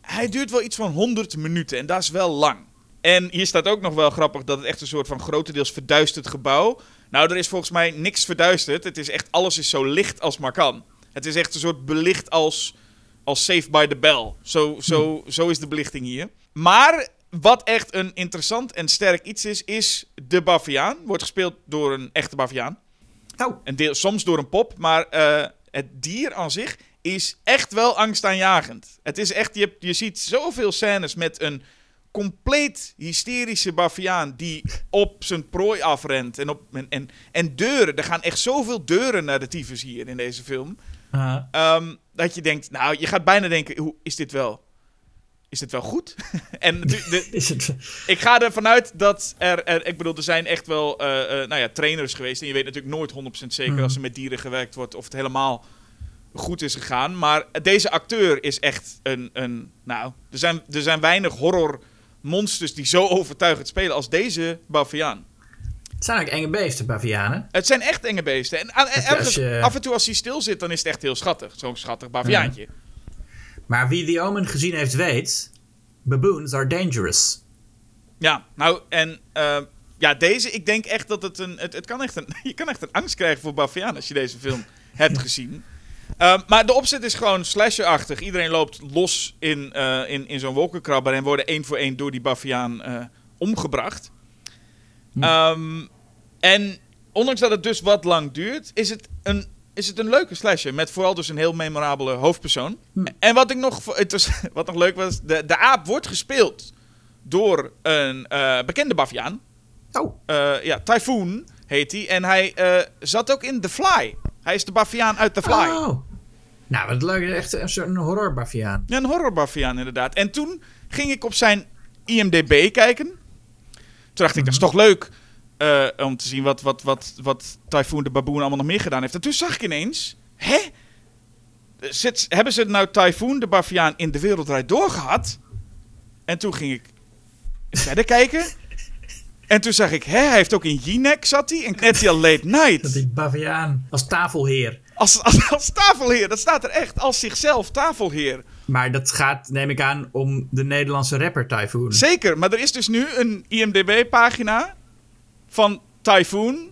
hij duurt wel iets van 100 minuten en dat is wel lang. En hier staat ook nog wel grappig dat het echt een soort van grotendeels verduisterd gebouw. Nou, er is volgens mij niks verduisterd. Het is echt, alles is zo licht als maar kan. Het is echt een soort belicht als, als Saved by the Bell. Zo, zo, zo is de belichting hier. Maar wat echt een interessant en sterk iets is, is de baviaan. Wordt gespeeld door een echte baviaan. Oh. En deel, soms door een pop, maar eh, het dier aan zich is echt wel angstaanjagend. Het is echt, je, je ziet zoveel scènes met een compleet hysterische baviaan die op zijn prooi afrent. En, op, en, en, en deuren, er gaan echt zoveel deuren naar de tyfus hier in deze film. Ehm, dat je denkt, nou, je gaat bijna denken, hoe, is dit wel... Is dit wel goed? en de, de, Is het... ik ga ervan uit dat er, er- ik bedoel, er zijn echt wel eh, eh, nou ja, trainers geweest. En je weet natuurlijk nooit 100% zeker Mhm. als er met dieren gewerkt wordt of het helemaal goed is gegaan. Maar deze acteur is echt een, een nou, er zijn, er zijn weinig horror monsters die zo overtuigend spelen als deze baviaan. Het zijn eigenlijk enge beesten, bavianen. Het zijn echt enge beesten. En ergens, je- af en toe als hij stil zit, dan is het echt heel schattig. Zo'n schattig baviaantje. Maar wie The Omen gezien heeft, weet... Baboons are dangerous. Ja, nou, en eh, ja, deze, ik denk echt dat het een, het, het kan echt een, je kan echt een angst krijgen voor Baviaan als je deze film hebt gezien. Ehm, maar de opzet is gewoon slasher-achtig. Iedereen loopt los in, eh, in, in zo'n wolkenkrabber en worden één voor één door die Baviaan eh, omgebracht. Hm. Ehm, en ondanks dat het dus wat lang duurt, is het een, is het een leuke slasher. Met vooral dus een heel memorabele hoofdpersoon. Hm. En wat, ik nog, het was, wat nog leuk was, de, de aap wordt gespeeld door een eh, bekende baviaan. Oh, Eh, ja, Typhoon heet hij. En hij eh, zat ook in The Fly. Hij is de baviaan uit The Fly. Oh. Nou, wat leuk. Echt een soort horror baviaan. Ja, een horrorbaviaan inderdaad. En toen ging ik op zijn IMDb kijken. Toen dacht ik, dat is toch leuk eh, om te zien wat, wat, wat, wat Typhoon de Baboon allemaal nog meer gedaan heeft. En toen zag ik ineens, hè? zit, hebben ze nou Typhoon, de Baviaan, in de wereldrijd doorgehad? En toen ging ik verder kijken. En toen zag ik, hè, hij heeft ook in Jinek zat hij. En RTL Late Dat Night. die baviaan als tafelheer. Als, als, als tafelheer, dat staat er echt. Als zichzelf tafelheer. Maar dat gaat, neem ik aan, om de Nederlandse rapper Typhoon. Zeker, maar er is dus nu een IMDb-pagina van Typhoon.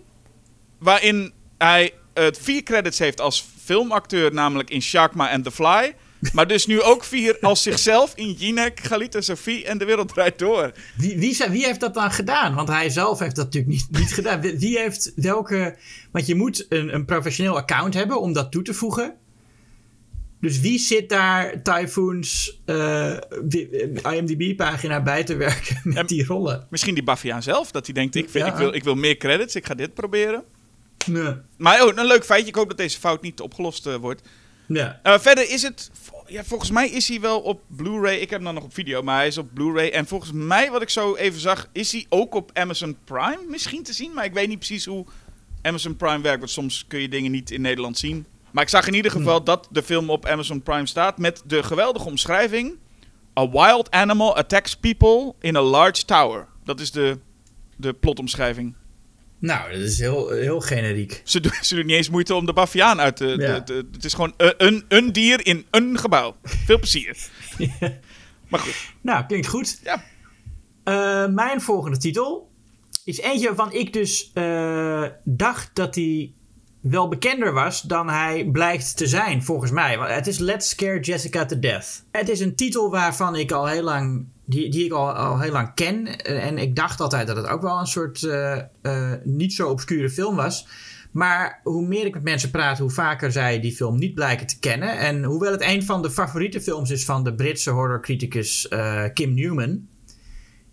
Waarin hij vier credits heeft als filmacteur, namelijk in Sharkma and The Fly. Maar dus nu ook vier als zichzelf in Jinek, Galita Sophie en De Wereld Draait Door. Wie, wie, wie heeft dat dan gedaan? Want hij zelf heeft dat natuurlijk niet, niet gedaan. Wie heeft welke... Want je moet een, een professioneel account hebben om dat toe te voegen. Dus wie zit daar Typhoons eh, IMDb-pagina bij te werken met En- die rollen? Misschien die Baviaan zelf, dat hij denkt, ik, vind, Ja. ik, wil, ik wil meer credits, ik ga dit proberen. Nee. Maar oh, een leuk feitje, ik hoop dat deze fout niet opgelost eh, wordt. Ja. Eh, verder is het. Ja, volgens mij is hij wel op Blu-ray. Ik heb hem dan nog op video, maar hij is op Blu-ray. En volgens mij, wat ik zo even zag, is hij ook op Amazon Prime misschien te zien. Maar ik weet niet precies hoe Amazon Prime werkt. Want soms kun je dingen niet in Nederland zien. Maar ik zag in ieder geval dat de film op Amazon Prime staat. Met de geweldige omschrijving: A wild animal attacks people in a large tower. Dat is de, de plotomschrijving. Nou, dat is heel, heel generiek. Ze doen, ze doen niet eens moeite om de baviaan uit te... Ja. de- de- het is gewoon een, een, dier in een gebouw. Veel plezier. Maar goed. Nou, klinkt goed. Ja. Eh, mijn volgende titel is eentje waarvan ik dus eh, dacht dat hij wel bekender was dan hij blijkt te zijn, volgens mij. Want het is Let's Scare Jessica to Death. Het is een titel waarvan ik al heel lang, die, die ik al, al heel lang ken. En ik dacht altijd dat het ook wel een soort eh, eh, niet zo obscure film was. Maar hoe meer ik met mensen praat, hoe vaker zij die film niet blijken te kennen. En hoewel het een van de favoriete films is van de Britse horrorcriticus eh, Kim Newman.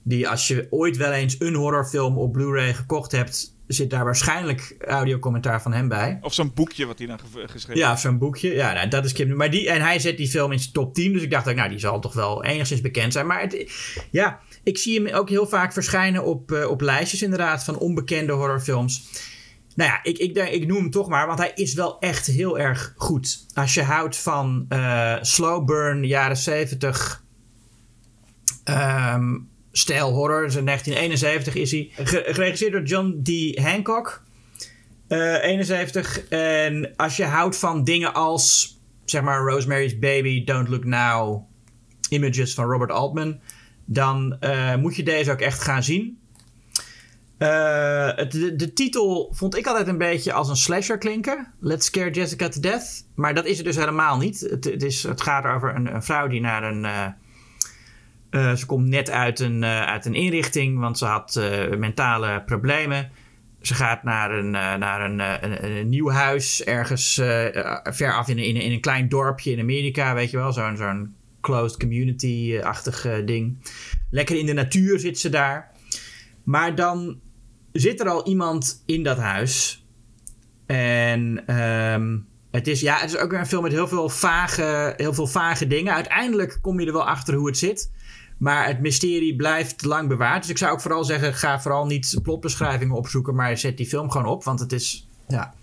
Die als je ooit wel eens een horrorfilm op Blu-ray gekocht hebt, zit daar waarschijnlijk audiocommentaar van hem bij. Of zo'n boekje wat hij dan ge- geschreven Ja, of zo'n boekje. Ja, nou, dat is Kim. Maar die, en hij zet die film in zijn top 10. Dus ik dacht, nou, die zal toch wel enigszins bekend zijn. Maar het, ja, ik zie hem ook heel vaak verschijnen op, eh, op lijstjes inderdaad van onbekende horrorfilms. Nou ja, ik, ik, denk- ik noem hem toch maar, want hij is wel echt heel erg goed. Als je houdt van eh, slow burn, jaren 70, ehm, stijl horror. Dus in 1971 is hij. Ge- geregisseerd door John D. Hancock. Eh, 71. En als je houdt van dingen als, zeg maar, Rosemary's Baby, Don't Look Now, Images van Robert Altman, dan eh, moet je deze ook echt gaan zien. Eh, de, titel vond ik altijd een beetje als een slasher klinken. Let's Scare Jessica to Death. Maar dat is het dus helemaal niet. Het, het, is, het gaat over een, een vrouw die naar een. Eh, ze komt net uit een, eh, uit een inrichting, want ze had eh, mentale problemen. Ze gaat naar een, naar een, een, een nieuw huis ergens ver af in, in, in een klein dorpje in Amerika, weet je wel. Zo'n zo'n closed community-achtig ding. Lekker in de natuur zit ze daar. Maar dan zit er al iemand in dat huis. En ehm, het, is, ja, het is ook weer een film met heel veel, vage, heel veel vage dingen. Uiteindelijk kom je er wel achter hoe het zit. Maar het mysterie blijft lang bewaard. Dus ik zou ook vooral zeggen: ga vooral niet plotbeschrijvingen opzoeken, maar zet die film gewoon op. Want het is. Ja.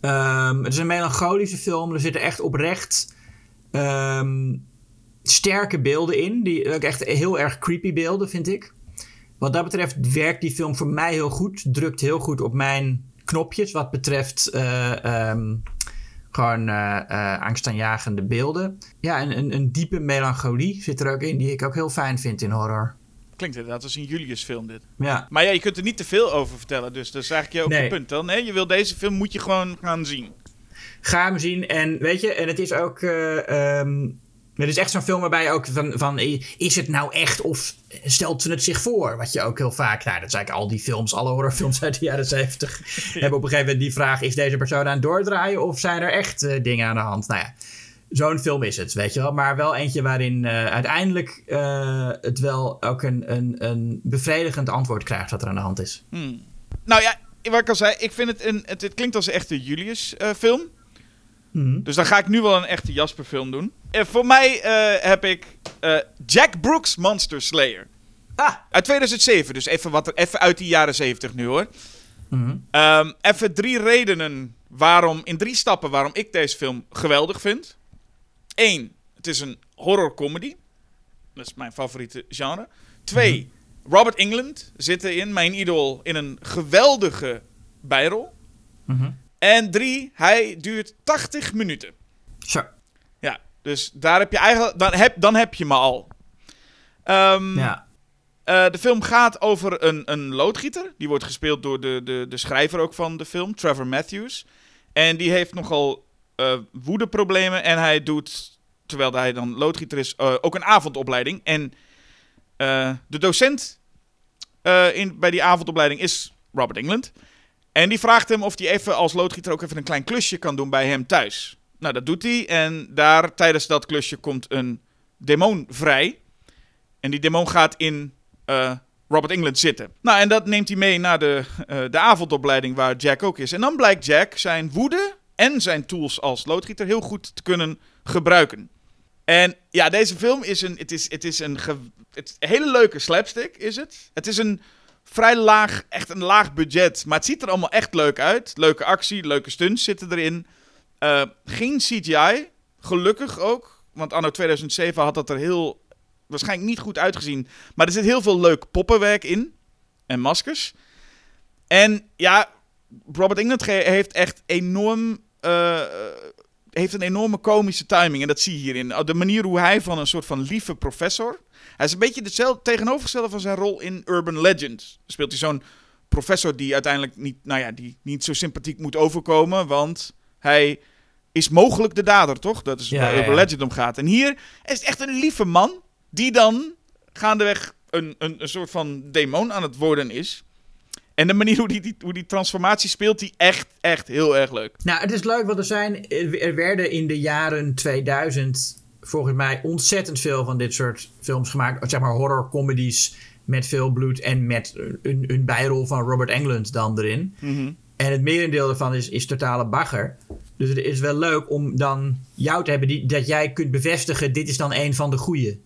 Ehm, het is een melancholische film. Er zitten echt oprecht ehm, sterke beelden in. Die ook echt heel erg creepy beelden, vind ik. Wat dat betreft werkt die film voor mij heel goed. Drukt heel goed op mijn knopjes. Wat betreft eh, ehm, gewoon eh, angstaanjagende beelden. Ja, en een, een diepe melancholie zit er ook in. Die ik ook heel fijn vind in horror. Klinkt inderdaad als een Julius film dit. Ja, Maar ja, je kunt er niet te veel over vertellen. Dus dat is eigenlijk je ook Nee. je punt dan. Nee, je wil deze film, moet je gewoon gaan zien. ga hem zien. En weet je, en het is ook. eh, ehm, het is echt zo'n film waarbij je ook van, van. Is het nou echt of stelt ze het zich voor? Wat je ook heel vaak. Nou, dat zijn al die films, alle horrorfilms uit de jaren 70. Hebben op een gegeven moment die vraag: is deze persoon aan het doordraaien of zijn er echt eh, dingen aan de hand? Nou ja. Zo'n film is het, weet je wel. Maar wel eentje waarin eh, uiteindelijk eh, het wel ook een, een, een bevredigend antwoord krijgt wat er aan de hand is. Hmm. Nou ja, wat ik al zei, ik vind het een. Het, het klinkt als een echte Julius-film. Mhm. dus dan ga ik nu wel een echte Jasper-film doen. En voor mij eh, heb ik eh, Jack Brooks Monster Slayer. Ah! Uit 2007, dus even, wat, even uit die jaren 70 nu hoor. Mhm. Ehm, even drie redenen waarom, in drie stappen waarom ik deze film geweldig vind. Eén, het is een horror comedy. Dat is mijn favoriete genre. Twee, Robert England zit erin, mijn idool, in een geweldige bijrol. Mhm. En drie, hij duurt 80 minuten. Zo. Ja, dus daar heb je eigenlijk, dan heb, dan heb je me al. Ehm, Ja. eh, de film gaat over een, een loodgieter. Die wordt gespeeld door de, de, de schrijver ook van de film, Trevor Matthews. En die heeft nogal eh woedeproblemen. En hij doet, terwijl hij dan loodgieter is, eh, ook een avondopleiding. En de docent in, bij die avondopleiding is Robert England. En die vraagt hem of hij even als loodgieter ook even een klein klusje kan doen bij hem thuis. Nou, dat doet hij. En daar tijdens dat klusje komt een demon vrij. En die demon gaat in eh, Robert England zitten. Nou, en dat neemt hij mee naar de, eh, de avondopleiding waar Jack ook is. En dan blijkt Jack zijn woede en zijn tools als loodgieter heel goed te kunnen gebruiken. En ja, deze film is een, het is, het is een, het is een hele leuke slapstick, is het. Het is een vrij laag, echt een laag budget, maar het ziet er allemaal echt leuk uit. Leuke actie, leuke stunts zitten erin. Eh, geen CGI, gelukkig ook. Want anno 2007 had dat er heel waarschijnlijk niet goed uitgezien. Maar er zit heel veel leuk poppenwerk in. En maskers. En ja, Robert England heeft echt enorm... eh, eh, heeft een enorme komische timing. En dat zie je hierin. De manier hoe hij van een soort van lieve professor... Hij is een beetje hetzelfde tegenovergestelde van zijn rol in Urban Legend. Speelt hij zo'n professor die uiteindelijk niet, nou ja, die niet zo sympathiek moet overkomen. Want hij is mogelijk de dader, toch? Dat is Ja, waar ja, Urban ja. Legend om gaat. En hier is het echt een lieve man die dan gaandeweg een, een, een soort van demon aan het worden is. En de manier hoe die, die, hoe die transformatie speelt, die echt, echt heel erg leuk. Nou, het is leuk, want er, zijn, er werden in de jaren 2000 volgens mij ontzettend veel van dit soort films gemaakt. Zeg maar horror comedies met veel bloed en met een, een bijrol van Robert Englund dan erin. En het merendeel daarvan is, is totale bagger. Dus het is wel leuk om dan jou te hebben, die, dat jij kunt bevestigen, dit is dan een van de goeie.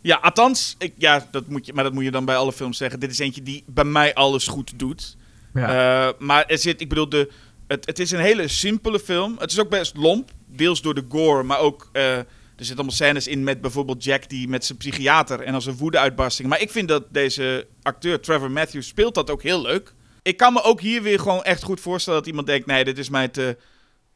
Ja, althans, ik, ja, dat moet je, maar dat moet je dan bij alle films zeggen. Dit is eentje die bij mij alles goed doet. Ja. Eh, maar er zit, ik bedoel, de, het, het is een hele simpele film. Het is ook best lomp, deels door de gore, maar ook... eh, er zitten allemaal scènes in met bijvoorbeeld Jack die met zijn psychiater en als een woedeuitbarsting. Maar ik vind dat deze acteur, Trevor Matthews, speelt dat ook heel leuk. Ik kan me ook hier weer gewoon echt goed voorstellen dat iemand denkt, nee, dit is mij te,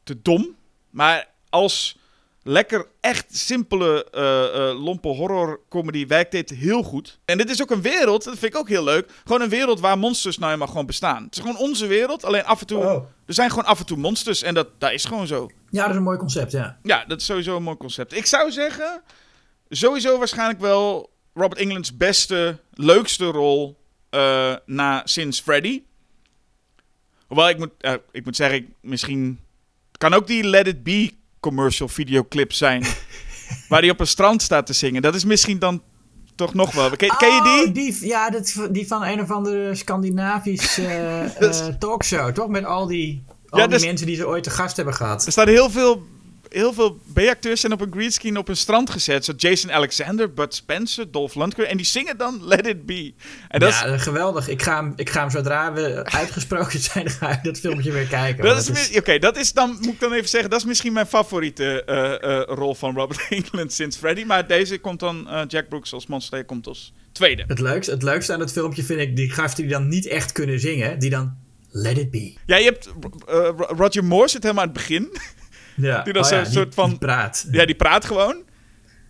te dom. Maar als lekker echt simpele, eh lompe horrorcomedy werkt dit heel goed. En dit is ook een wereld, dat vind ik ook heel leuk. Gewoon een wereld waar monsters nou eenmaal gewoon bestaan. Het is gewoon onze wereld, alleen af en toe... Oh. Er zijn gewoon af en toe monsters en dat, dat is gewoon zo. ja, dat is een mooi concept, ja. Ja, dat is sowieso een mooi concept. Ik zou zeggen, sowieso waarschijnlijk wel Robert England's beste, leukste rol eh, na sinds Freddy. Hoewel, ik moet, ik moet zeggen, ik- misschien kan ook die Let It Be commercial videoclip zijn. waar hij op een strand staat te zingen. Dat is misschien dan toch nog wel. Ken, ken je die? Oh, die? Ja, dat, die van een of andere Scandinavisch eh, is- talkshow, toch? Met al die, al Ja, die mensen die ze ooit te gast hebben gehad. Er staan heel veel, heel veel B-acteurs zijn op een greenscreen op een strand gezet. Zo Jason Alexander, Bud Spencer, Dolph Lundgren. En die zingen dan Let It Be. En dat is, ja, geweldig. Ik ga, hem, ik ga hem zodra we uitgesproken zijn, ga ik dat filmpje weer kijken. Dat is, Oké, dat is dan, moet ik dan even zeggen, dat is misschien mijn favoriete eh, eh, rol van Robert England sinds Freddy. Maar deze komt dan, eh, Jack Brooks als monster komt als tweede. het, leukste, het leukste aan het filmpje vind ik die gasten die dan niet echt kunnen zingen, die dan Let It Be. Ja, je hebt, Ro- Roger Moore zit helemaal aan het begin. Ja. Die dan Oh zo'n ja, die- soort van- die praat. ja, die praat gewoon.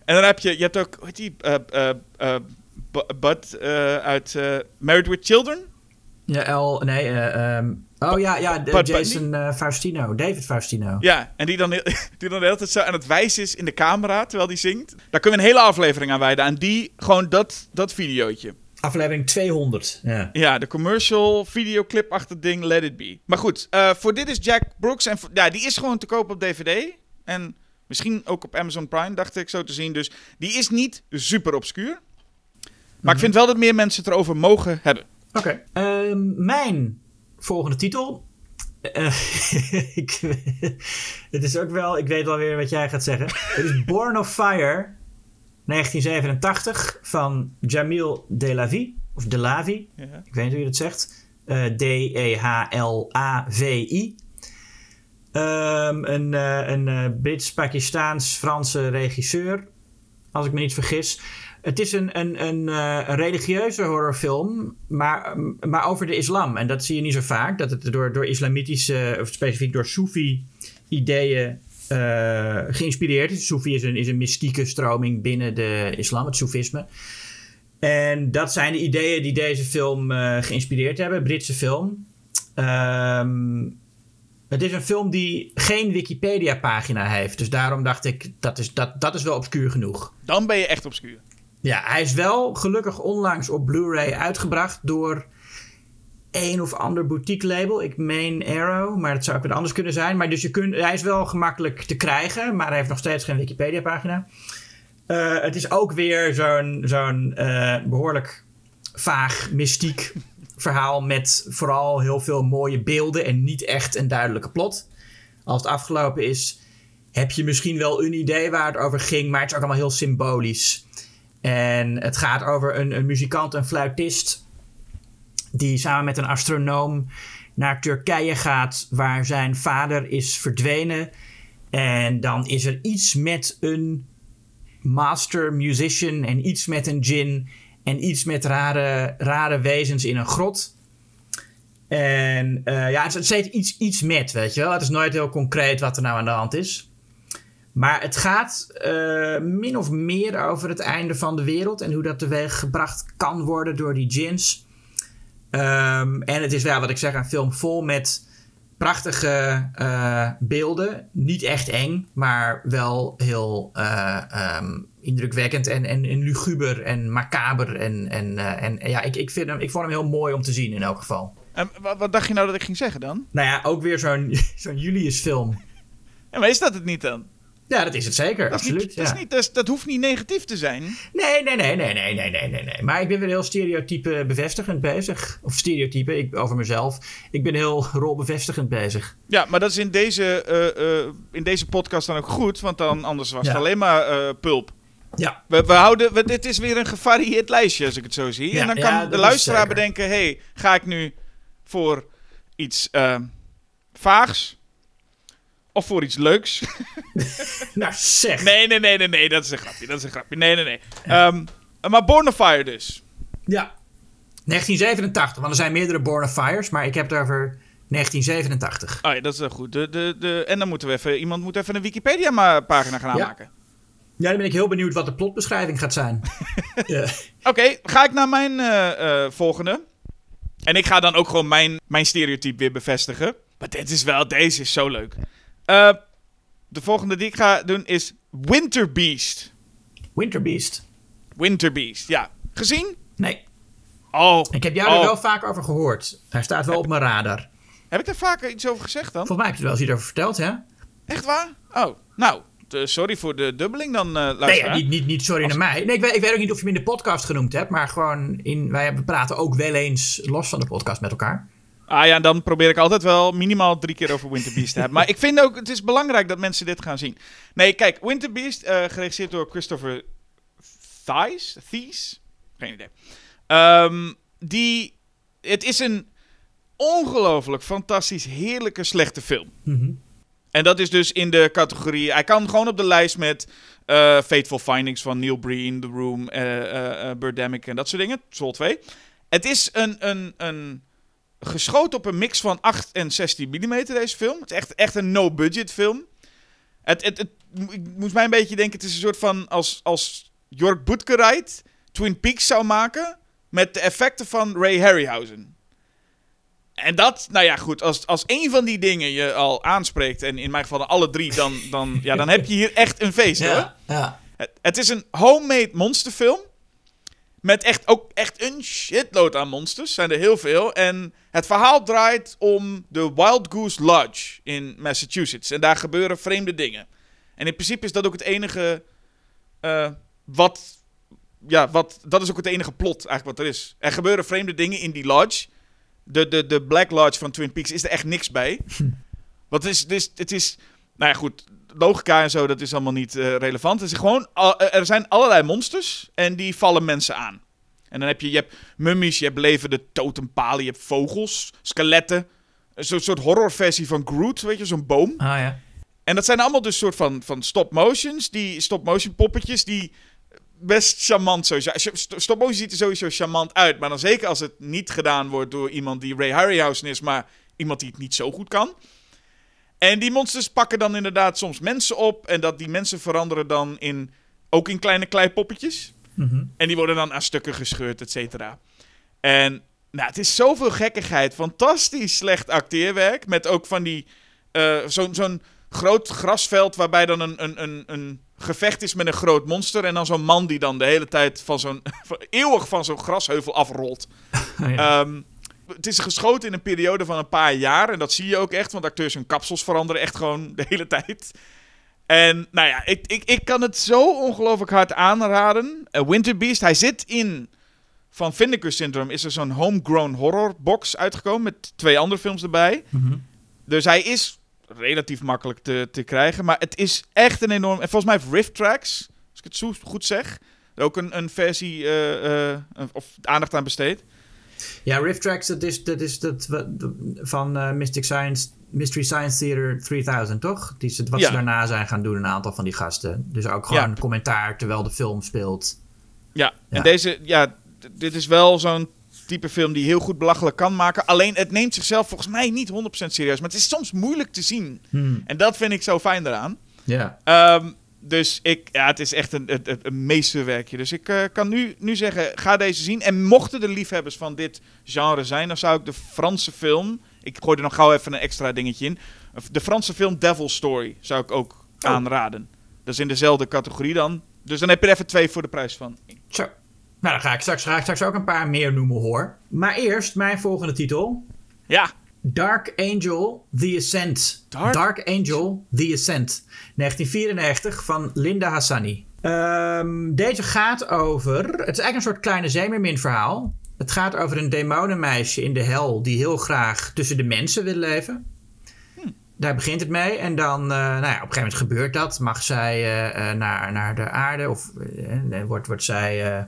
En dan heb je, je hebt ook, hoe heet die, Bu- Bud uit Married with Children. Ja, L, nee, eh, ehm, oh ja, ja, de- Bud Jason Faustino, David Faustino. Ja, en die dan, die dan de hele tijd zo aan het wijzen is in de camera terwijl die zingt. Daar kunnen we een hele aflevering aan wijden. Aan die, gewoon dat, dat videootje. Aflevering 200. Ja. Ja, de commercial videoclip achter het ding Let It Be. Maar goed, eh, voor dit is Jack Brooks. En voor- ja, die is gewoon te koop op DVD. En misschien ook op Amazon Prime, dacht ik zo te zien. Dus die is niet super obscuur. Maar ik vind wel dat meer mensen het erover mogen hebben. Oké. Ehm, mijn volgende titel. Eh, ik, het is ook wel, ik weet alweer wat jij gaat zeggen. Het is Born of Fire 1987 van Jamil Delavi. Of Delavi, Ja. ik weet niet hoe je dat zegt. Eh, D-E-H-L-A-V-I. Ehm, een eh, een eh, Brits-Pakistaans-Franse regisseur, als ik me niet vergis. Het is een, een, een, eh, een religieuze horrorfilm, maar, maar over de islam. En dat zie je niet zo vaak, dat het door, door islamitische, of specifiek door Soefi-ideeën eh, geïnspireerd is een, is een mystieke stroming binnen de islam, het Soefisme. En dat zijn de ideeën die deze film eh, geïnspireerd hebben, Britse film. Ehm, het is een film die geen Wikipedia-pagina heeft. Dus daarom dacht ik, dat is, dat, dat is wel obscuur genoeg. Dan ben je echt obscuur. Ja, hij is wel gelukkig onlangs op Blu-ray uitgebracht door een of ander boutique label. Ik meen Arrow, maar het zou ook wat anders kunnen zijn. Maar dus je kunt, hij is wel gemakkelijk te krijgen, maar hij heeft nog steeds geen Wikipedia-pagina. Eh, het is ook weer zo'n zo'n eh, behoorlijk vaag, mystiek verhaal met vooral heel veel mooie beelden en niet echt een duidelijke plot. Als het afgelopen is, heb je misschien wel een idee waar het over ging, maar het is ook allemaal heel symbolisch. En het gaat over een, een muzikant en fluitist die samen met een astronoom naar Turkije gaat, waar zijn vader is verdwenen. En dan is er iets met een master musician en iets met een djinn en iets met rare, rare wezens in een grot. En eh, ja, het is steeds iets, iets met, weet je wel. Het is nooit heel concreet wat er nou aan de hand is. Maar het gaat eh, min of meer over het einde van de wereld en hoe dat teweeg gebracht kan worden door die djinns. Ehm, en het is wel, wat ik zeg, een film vol met prachtige eh, beelden. Niet echt eng, maar wel heel eh, ehm, indrukwekkend en, en, en luguber en macaber. En, en, eh, en ja, ik, ik, vind hem, ik vond hem heel mooi om te zien in elk geval. Wat, wat dacht je nou dat ik ging zeggen dan? Nou ja, ook weer zo'n zo'n Julius film. Ja, maar is dat het niet dan? Ja, dat is het zeker. Dat absoluut. Ja. dat, is niet, dat, hoeft niet negatief te zijn. Nee, nee, nee, nee, nee, nee, nee, nee. Maar ik ben weer heel stereotype bevestigend bezig. Of stereotype ik, over mezelf. Ik ben heel rolbevestigend bezig. Ja, maar dat is in deze, eh, eh, in deze podcast dan ook goed. Want dan anders was het alleen maar eh, pulp. Ja. We, we houden, dit is weer een gevarieerd lijstje, als ik het zo zie. En dan kan de luisteraar bedenken: hé, hey, ga ik nu voor iets vaags? Of voor iets leuks? nou zeg. nee, nee, nee, nee, nee, dat is een grapje. Dat is een grapje. Nee, nee, nee. Ehm, maar Born on Fire dus. Ja. 1987, want er zijn meerdere Born of Fires, maar ik heb het over 1987. Oh ja, dat is wel goed. De, de, de, en dan moeten we even, iemand moet even een Wikipedia-pagina gaan Ja. aanmaken. Ja, dan ben ik heel benieuwd wat de plotbeschrijving gaat zijn. ja. Oké, ga ik naar mijn eh, eh, volgende. En ik ga dan ook gewoon mijn, mijn stereotype weer bevestigen. Maar dit is wel, deze is zo leuk. Eh, de volgende die ik ga doen is Winter Beast. Winter Beast. Winter Beast, ja. Gezien? Nee, Oh. ik heb jou oh. er wel vaak over gehoord. Hij staat wel op mijn radar. Heb ik daar vaker iets over gezegd dan? Volgens mij heb je er wel eens iets over verteld, hè? Echt waar? Oh, nou. sorry voor de dubbeling dan, eh Nee, luisteraar. niet, niet, niet sorry naar mij. Nee, ik weet, ik weet ook niet of je hem in de podcast genoemd hebt, maar gewoon in, wij hebben- praten ook wel eens los van de podcast met elkaar. Ah ja, dan probeer ik altijd wel minimaal drie keer over Winter Beast te hebben. Maar ik vind ook, het is belangrijk dat mensen dit gaan zien. Nee, kijk, Winter Beast, eh, geregisseerd door Christopher Thies? Thies? Geen idee. Ehm, die, het is een ongelooflijk fantastisch, heerlijke, slechte film. Mhm. En dat is dus in de categorie... Hij kan gewoon op de lijst met eh, Fateful Findings van Neil Breen, The Room, eh, Birdemic en dat soort dingen. Soul 2. Het is een, een, een geschoten op een mix van 8 en 16 mm deze film. Het is echt, echt een no-budget film. Het, het, het, ik moest mij een beetje denken, het is een soort van als, als Jork Boetkereit Twin Peaks zou maken met de effecten van Ray Harryhausen. En dat, nou ja, goed, als, als één van die dingen je al aanspreekt, en in mijn geval alle drie, dan, dan, ja, dan heb je hier echt een feest hoor. Ja, ja. Het, het is een homemade monsterfilm. Met echt ook echt een shitload aan monsters. Zijn er heel veel. En het verhaal draait om de Wild Goose Lodge in Massachusetts. En daar gebeuren vreemde dingen. En in principe is dat ook het enige. eh, wat. Ja, wat, dat is ook het enige plot eigenlijk wat er is. Er gebeuren vreemde dingen in die lodge. De, de, de Black Lodge van Twin Peaks is er echt niks bij. Want het is, het is, het is. Nou ja, goed. Logica en zo, dat is allemaal niet eh, relevant. Het is gewoon. al- er zijn allerlei monsters. En die vallen mensen aan. En dan heb je, je hebt mummies, je hebt levende totempalen, je hebt vogels, skeletten, Zo'n soort horrorversie van Groot, weet je, zo'n boom. Ah ja. En dat zijn allemaal dus soort van, van stop-motions, die stop-motion poppetjes die best charmant sowieso. Stop-motion ziet er sowieso charmant uit, maar dan zeker als het niet gedaan wordt door iemand die Ray Harryhausen is, maar iemand die het niet zo goed kan. En die monsters pakken dan inderdaad soms mensen op en dat die mensen veranderen dan in, ook in kleine kleipoppetjes. Mhm. En die worden dan aan stukken gescheurd, et cetera. En nou, het is zoveel gekkigheid. Fantastisch slecht acteerwerk. Met ook van die. eh, zo'n zo'n groot grasveld waarbij dan een, een, een, een gevecht is met een groot monster. En dan zo'n man die dan de hele tijd van zo'n. eeuwig van zo'n grasheuvel afrolt. Ja. Ehm, het is geschoten in een periode van een paar jaar. En dat zie je ook echt, want acteurs hun kapsels veranderen echt gewoon de hele tijd. En nou ja, ik, ik, ik kan het zo ongelooflijk hard aanraden. Uh, Winter Beast, hij zit in. Van Vindicker Syndrome is er zo'n homegrown horror box uitgekomen. Met twee andere films erbij. Mhm. Dus hij is relatief makkelijk te, te krijgen. Maar het is echt een enorm. En volgens mij heeft Rift Tracks, als ik het zo goed zeg. ook een, een versie eh, eh, of aandacht aan besteed. Ja, Rift Tracks, dat is, dat is dat, van eh, Mystic Science, Mystery Science Theater 3000, toch? Die, is wat Ja. ze daarna zijn gaan doen, een aantal van die gasten. Dus ook gewoon Ja. commentaar terwijl de film speelt. Ja, Ja. en deze, ja, dit is wel zo'n type film die heel goed belachelijk kan maken. Alleen het neemt zichzelf volgens mij niet 100% serieus. Maar het is soms moeilijk te zien. Hmm. En dat vind ik zo fijn eraan. Ja. Ehm, dus ik, ja, het is echt een, een, een- meesterwerkje. Dus ik eh, kan nu, nu zeggen, ga deze zien. En mochten de liefhebbers van dit genre zijn, dan zou ik de Franse film... Ik gooi er nog gauw even een extra dingetje in. De Franse film Devil Story zou ik ook Oh. aanraden. Dat is in dezelfde categorie dan. Dus dan heb je er even twee voor de prijs van. Zo. Nou, dan ga ik, straks, ga ik straks ook een paar meer noemen hoor. Maar eerst mijn volgende titel. Ja, Dark Angel The Ascent. Dark- Angel The Ascent. 1994 van Linda Hassani. Ehm, deze gaat over. Het is eigenlijk een soort kleine zeemermin verhaal. Het gaat over een demonenmeisje in de hel die heel graag tussen de mensen wil leven. Daar begint het mee. En dan, eh, nou ja, op een gegeven moment gebeurt dat. Mag zij eh, eh, naar, naar de aarde of wordt, wordt zij,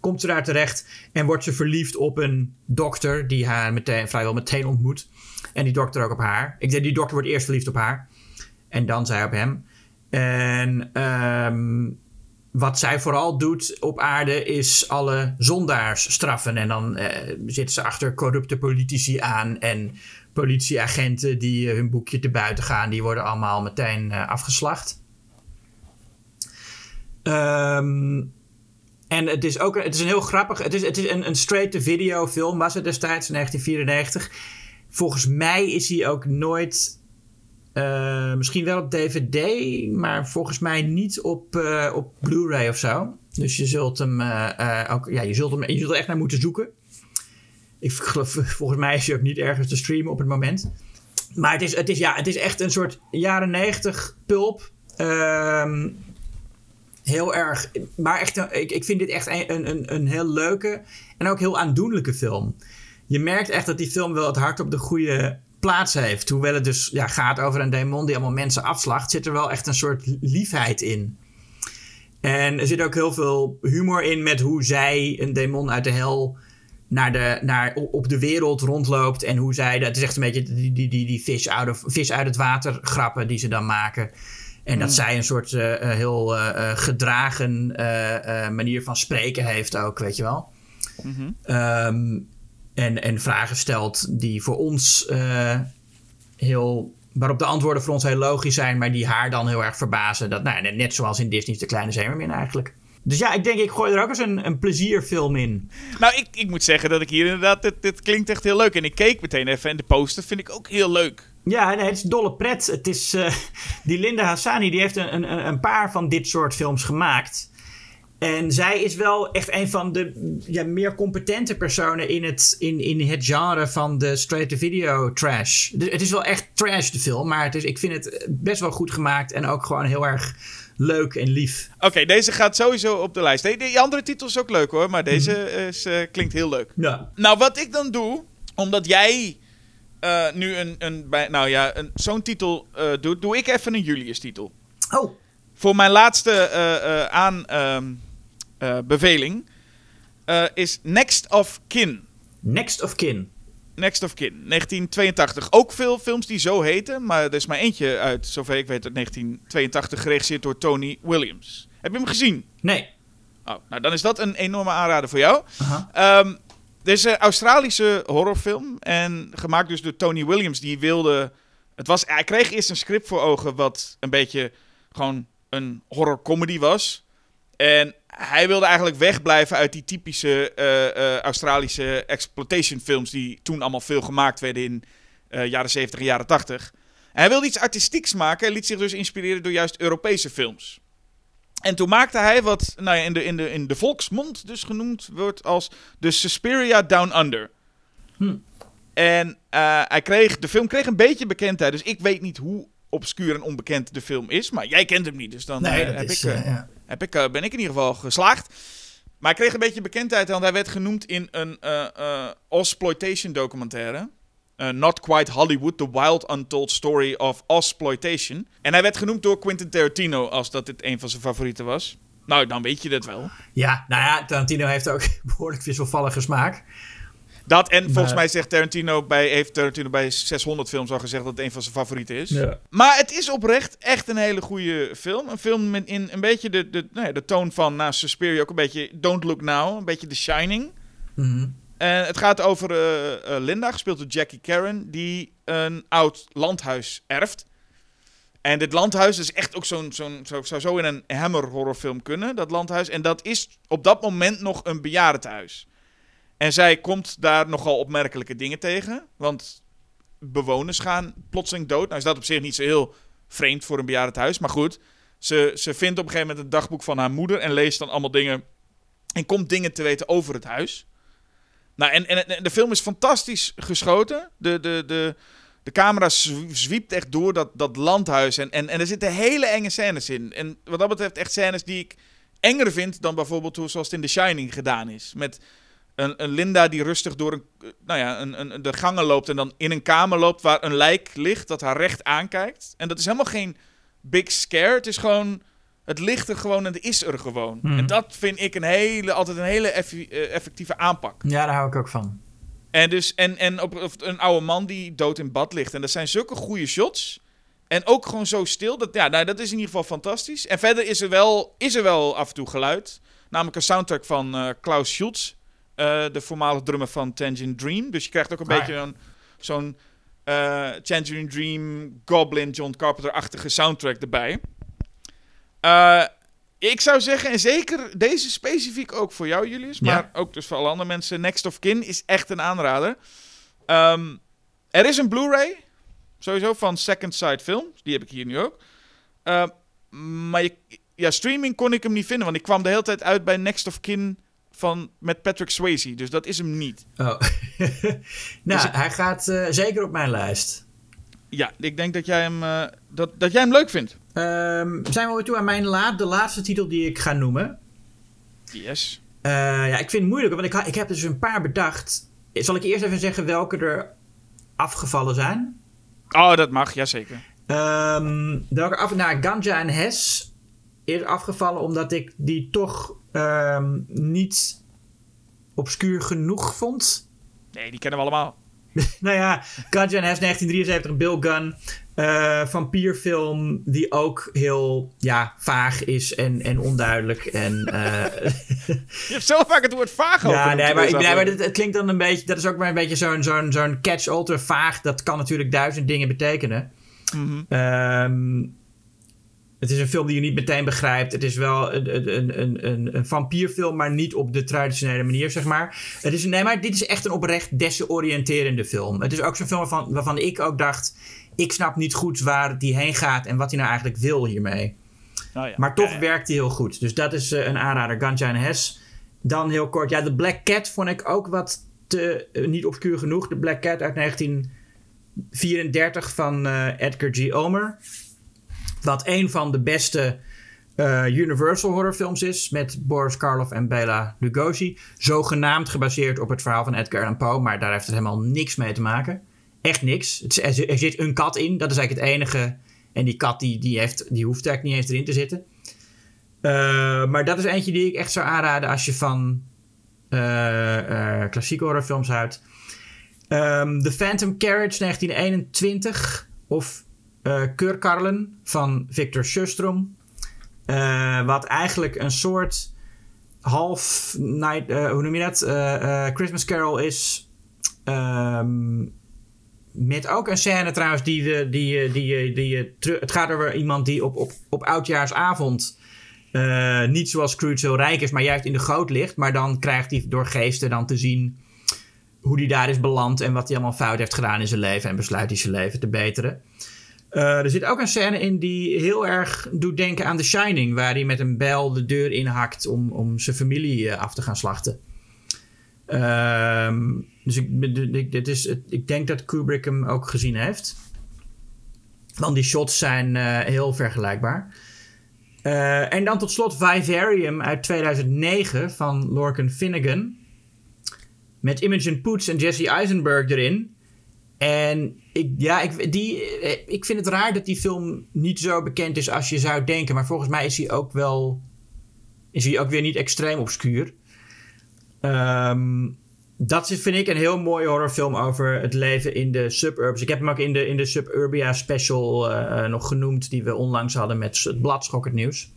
komt ze daar terecht en wordt ze verliefd op een dokter die haar meteen, vrijwel meteen ontmoet. En die dokter ook op haar. Ik denk, die dokter wordt eerst verliefd op haar. En dan zij op hem. En ehm, wat zij vooral doet op aarde is alle zondaars straffen. En dan eh, zit ze achter corrupte politici aan. En politieagenten die eh, hun boekje te buiten gaan, die worden allemaal meteen eh, afgeslacht. Ehm, en het is ook het is een heel grappig. Het is, het is een, een straight-to-video film, was het destijds in 1994. Volgens mij is hij ook nooit. eh, misschien wel op DVD, maar volgens mij niet op, eh, op Blu-ray of zo. Dus je zult hem eh, ook. Ja, je zult, hem, je zult er echt naar moeten zoeken. Ik geloof, volgens mij is hij ook niet ergens te streamen op het moment. Maar het is, het is, ja, het is echt een soort jaren 90 pulp. Ehm, heel erg. Maar echt, ik, ik vind dit echt een, een, een heel leuke en ook heel aandoenlijke film. Je merkt echt dat die film wel het hart op de goede plaats heeft. Hoewel het dus ja, gaat over een demon die allemaal mensen afslacht, zit er wel echt een soort liefheid in. En er zit ook heel veel humor in met hoe zij, een demon uit de hel, naar de, naar, op de wereld rondloopt. En hoe zij, dat is echt een beetje die, die, die, die vis, out of, vis uit het water grappen die ze dan maken. En dat zij een soort eh, eh, heel eh, gedragen manier van spreken heeft ook, weet je wel. Ehm, en, en vragen stelt die voor ons eh, heel. waarop de antwoorden voor ons heel logisch zijn, maar die haar dan heel erg verbazen. Dat, nou, net- zoals in Disney's De Kleine Zeemermin eigenlijk. Dus ja, ik denk, ik gooi er ook eens een, een plezierfilm in. Nou, ik, ik moet zeggen dat ik hier inderdaad... Dit, dit klinkt echt heel leuk. En ik keek meteen even. En de poster vind ik ook heel leuk. Ja, nee, het is dolle pret. Het is, eh, die Linda Hassani die heeft een, een, een paar van dit soort films gemaakt. En zij is wel echt een van de ja, meer competente personen in het, in, in het genre van de straight-to-video trash. Dus het is wel echt trash, de film. Maar het is, ik vind het best wel goed gemaakt en ook gewoon heel erg leuk en lief. Oké, deze gaat sowieso op de lijst. Die, die andere titel is ook leuk hoor. Maar deze Mhm. is, eh, klinkt heel leuk. Ja. Nou, wat ik dan doe, omdat jij eh, nu een, een, bij, nou ja, een, zo'n titel eh, doet, doe ik even een Julius-titel. Oh, Voor mijn laatste aan, ehm, eh, beveling eh, is Next of Kin. Next of Kin. Next of Kin, 1982. Ook veel films die zo heten, maar er is maar eentje uit, zover ik weet, uit 1982, geregisseerd door Tony Williams. Heb je hem gezien? Nee. Oh, nou dan is dat een enorme aanrader voor jou. Dit is een Australische horrorfilm en gemaakt dus door Tony Williams. Die wilde, het was, hij kreeg eerst een script voor ogen wat een beetje gewoon een horror comedy was. En hij wilde eigenlijk wegblijven uit die typische eh, eh, Australische exploitation films die toen allemaal veel gemaakt werden in eh, jaren 70 en jaren 80. En hij wilde iets artistieks maken en liet zich dus inspireren door juist Europese films. En toen maakte hij wat nou ja, in, de, in, de, in de volksmond dus genoemd wordt als de Suspiria Down Under. Hm. En hij kreeg, de film kreeg een beetje bekendheid, dus ik weet niet hoe obscuur en onbekend de film is. Maar jij kent hem niet, dus dan Nee, eh, dat heb is... ik, eh, eh, ja. heb ik, eh, ben ik in ieder geval geslaagd. Maar hij kreeg een beetje bekendheid, want hij werd genoemd in een eh eh Osploitation documentaire. Eh, Not Quite Hollywood, The Wild Untold Story of Osploitation. En hij werd genoemd door Quentin Tarantino als dat dit een van zijn favorieten was. Nou, dan weet je dat wel. ja, nou ja, Tarantino heeft ook behoorlijk wisselvallige smaak. Dat en volgens Maar- mij zegt Tarantino bij, heeft Tarantino bij 600 films al gezegd dat het een van zijn favorieten is. Ja. Maar het is oprecht echt een hele goede film. Een film met in een beetje de, de, nou ja, de toon van naast Suspiria ook een beetje Don't Look Now, een beetje The Shining. Mhm. En het gaat over eh, eh, Linda, gespeeld door Jackie Karen, die een oud landhuis erft. En dit landhuis is echt ook zo'n, zo'n, zo, zou zo in een Hammer horrorfilm kunnen, dat landhuis. En dat is op dat moment nog een bejaardentehuis. En zij komt daar nogal opmerkelijke dingen tegen. Want bewoners gaan plotseling dood. Nou is dat op zich niet zo heel vreemd voor een bejaardentehuis. Maar goed, ze, ze vindt op een gegeven moment het dagboek van haar moeder... en leest dan allemaal dingen... en komt dingen te weten over het huis. Nou, en, en, de film is fantastisch geschoten. De, de, de, de camera zw- zwiept echt door dat, dat landhuis. En, en, en er zitten hele enge scènes in. En wat dat betreft echt scènes die ik enger vind... dan bijvoorbeeld hoe, zoals het in The Shining gedaan is. Met een, een Linda die rustig door een, nou ja, een, een, de gangen loopt... en dan in een kamer loopt waar een lijk ligt dat haar recht aankijkt. En dat is helemaal geen big scare. Het is gewoon... Het ligt er gewoon en het is er gewoon. Mhm. En dat vind ik een hele, altijd een hele eh, effectieve aanpak. Ja, daar hou ik ook van. En, dus, en, en op, een oude man die dood in bad ligt. En dat zijn zulke goede shots. En ook gewoon zo stil. Dat, ja, nou, dat is in ieder geval fantastisch. En verder is er wel, is er wel af en toe geluid. Namelijk een soundtrack van eh, Klaus Schultz. Eh, de voormalige drummer van Tangerine Dream. Dus je krijgt ook een Ah, beetje een, zo'n eh Tangerine Dream, Goblin, John Carpenter-achtige soundtrack erbij. Eh, ik zou zeggen, en zeker deze specifiek ook voor jou, Julius, Ja. maar ook dus voor alle andere mensen, Next of Kin is echt een aanrader. Ehm, er is een Blu-ray, sowieso, van Second Sight Films. Die heb ik hier nu ook. Maar je, ja, streaming kon ik hem niet vinden, want ik kwam de hele tijd uit bij Next of Kin van, met Patrick Swayze. Dus dat is hem niet. Oh. nou, Dus ik- hij gaat eh, zeker op mijn lijst. Ja, ik denk dat jij hem, eh, dat, dat jij hem leuk vindt. Ehm, zijn we alweer toe aan mijn la de laatste titel die ik ga noemen. Yes. Eh, ja, ik vind het moeilijk, want ik, ik heb dus een paar bedacht. Zal ik eerst even zeggen welke er afgevallen zijn? Oh, dat mag, jazeker. Ehm welke af, nou, Ganja en Hess is afgevallen omdat ik die toch ehm, niet obscuur genoeg vond. Nee, die kennen we allemaal. Nou ja, en Hess 1973, Bill Gunn. eh vampierfilm die ook heel ja, vaag is en, en onduidelijk. En, eh, Je hebt zo vaak het woord vaag over. ja, nee, maar, nee, maar het, het klinkt dan een beetje... Dat is ook maar een beetje zo'n zo'n zo'n catch-all te vaag. Dat kan natuurlijk duizend dingen betekenen. Ehm, het is een film die je niet meteen begrijpt. Het is wel een, een, een, een, een vampierfilm, maar niet op de traditionele manier, zeg maar. Het is, nee, maar dit is echt een oprecht desoriënterende film. Het is ook zo'n film waarvan, waarvan ik ook dacht... Ik snap niet goed waar die heen gaat en wat hij nou eigenlijk wil hiermee. Oh, ja. Maar toch Ja, ja. werkt hij heel goed. Dus dat is eh, een aanrader. Ganja en Hess. Dan heel kort. Ja, The Black Cat vond ik ook wat te, eh, niet obscuur genoeg. The Black Cat uit 1934 van eh, Edgar G. Omer. Wat een van de beste eh, Universal horrorfilms is. Met Boris Karloff en Bela Lugosi. Zogenaamd gebaseerd op het verhaal van Edgar Allan Poe. Maar daar heeft het helemaal niks mee te maken. Echt niks. Er, er zit een kat in. Dat is eigenlijk het enige. En die kat die, die, heeft, die hoeft eigenlijk niet eens erin te zitten. Eh, maar dat is eentje die ik echt zou aanraden als je van eh, eh, klassieke horrorfilms houdt. Ehm, The Phantom Carriage 1921 of uh, Keurkarlen van Victor Sjöström. Uh, wat eigenlijk een soort half night, uh, hoe noem je dat? Christmas Carol is. Um, met ook een scène trouwens die, die, die, die, die, het gaat over iemand die op, op, op oudjaarsavond niet zoals Scrooge heel rijk is, maar juist in de goot ligt. Maar dan krijgt hij door geesten dan te zien hoe hij daar is beland en wat hij allemaal fout heeft gedaan in zijn leven en besluit hij zijn leven te beteren. Uh, er zit ook een scène in die heel erg doet denken aan The Shining, waar hij met een bijl de deur inhakt om, om zijn familie uh, af te gaan slachten. Uh, dus ik, dit is, ik denk dat Kubrick hem ook gezien heeft. Want die shots zijn uh, heel vergelijkbaar. En dan tot slot Vivarium uit 2009 van Lorcan Finnegan. Met Imogen Poots en Jesse Eisenberg erin. En ik, ja, ik, die, ik vind het raar dat die film niet zo bekend is als je zou denken. Maar volgens mij is hij ook wel. Is hij ook weer niet extreem obscuur. Um, dat vind ik een heel mooie horrorfilm over het leven in de suburbs. Ik heb hem ook in de, in de Suburbia special uh, nog genoemd, die we onlangs hadden met het blad Schokkend Nieuws.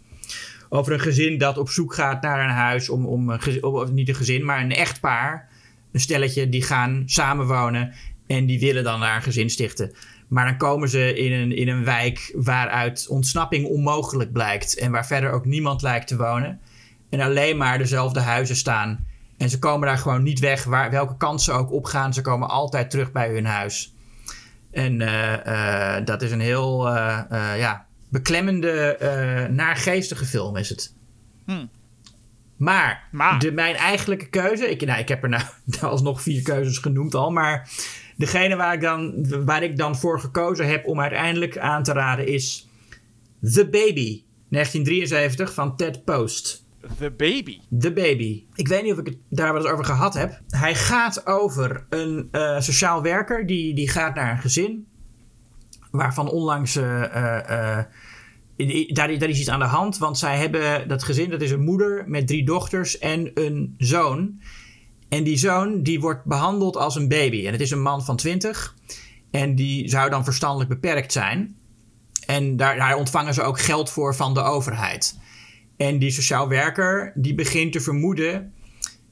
Over een gezin dat op zoek gaat naar een huis om, om niet een gezin, maar een echtpaar. Een stelletje die gaan samenwonen en die willen dan daar een gezin stichten. Maar dan komen ze in een, in een wijk waaruit ontsnapping onmogelijk blijkt en waar verder ook niemand lijkt te wonen. En alleen maar dezelfde huizen staan. En ze komen daar gewoon niet weg, waar, welke kant ze ook opgaan. Ze komen altijd terug bij hun huis. En uh, uh, dat is een heel uh, ja, beklemmende, naargeestige film is het. Hmm. Maar, maar. De, mijn eigenlijke keuze... Ik, nou, ik heb er nou alsnog vier keuzes genoemd al, maar... Degene waar ik, dan, waar ik dan voor gekozen heb om uiteindelijk aan te raden is... The Baby, 1973 van Ted Post. The Baby. The Baby. Ik weet niet of ik het daar wel eens over gehad heb. Hij gaat over een uh, sociaal werker die, die gaat naar een gezin. Waarvan onlangs. Uh, uh, daar, daar is iets aan de hand. Want zij hebben dat gezin, dat is een moeder met drie dochters en een zoon. En die zoon die wordt behandeld als een baby. En het is een man van 20. En die zou dan verstandelijk beperkt zijn. En daar, ontvangen ze ook geld voor van de overheid. En die sociaal werker die begint te vermoeden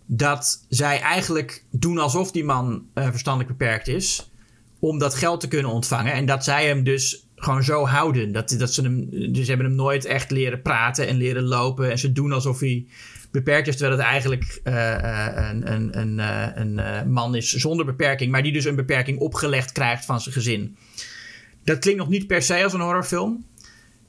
dat zij eigenlijk doen alsof die man uh, verstandelijk beperkt is. Om dat geld te kunnen ontvangen. En dat zij hem dus gewoon zo houden. Dat, dat ze hem, dus hebben hem nooit echt leren praten en leren lopen. En ze doen alsof hij beperkt is. Terwijl het eigenlijk uh, een, een, een, een man is zonder beperking. Maar die dus een beperking opgelegd krijgt van zijn gezin. Dat klinkt nog niet per se als een horrorfilm.